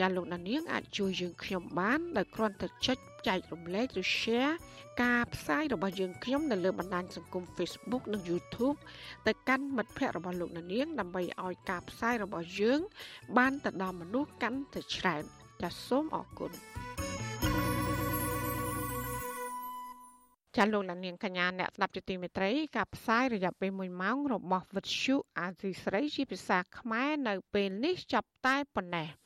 ចាលោកណានៀងអាចជួយយើងខ្ញុំបានដោយគ្រាន់តែចុចចែករំលែកឬ share ការផ្សាយរបស់យើងខ្ញុំនៅលើបណ្ដាញសង្គម Facebook និង YouTube ទៅកាន់មិត្តភ័ក្តិរបស់លោកណានៀងដើម្បីឲ្យការផ្សាយរបស់យើង បានទៅដល់មនុស្សកាន់តែច្រើនចាសសូមអរគុណចាលោកលានកញ្ញាអ្នកស្ដាប់ជាទីមេត្រីការផ្សាយរយៈពេល1ម៉ោងរបស់វិទ្យុអាស៊ីស្រីជាភាសាខ្មែរនៅពេលនេះចាប់តែប៉ុណ្ណេះ។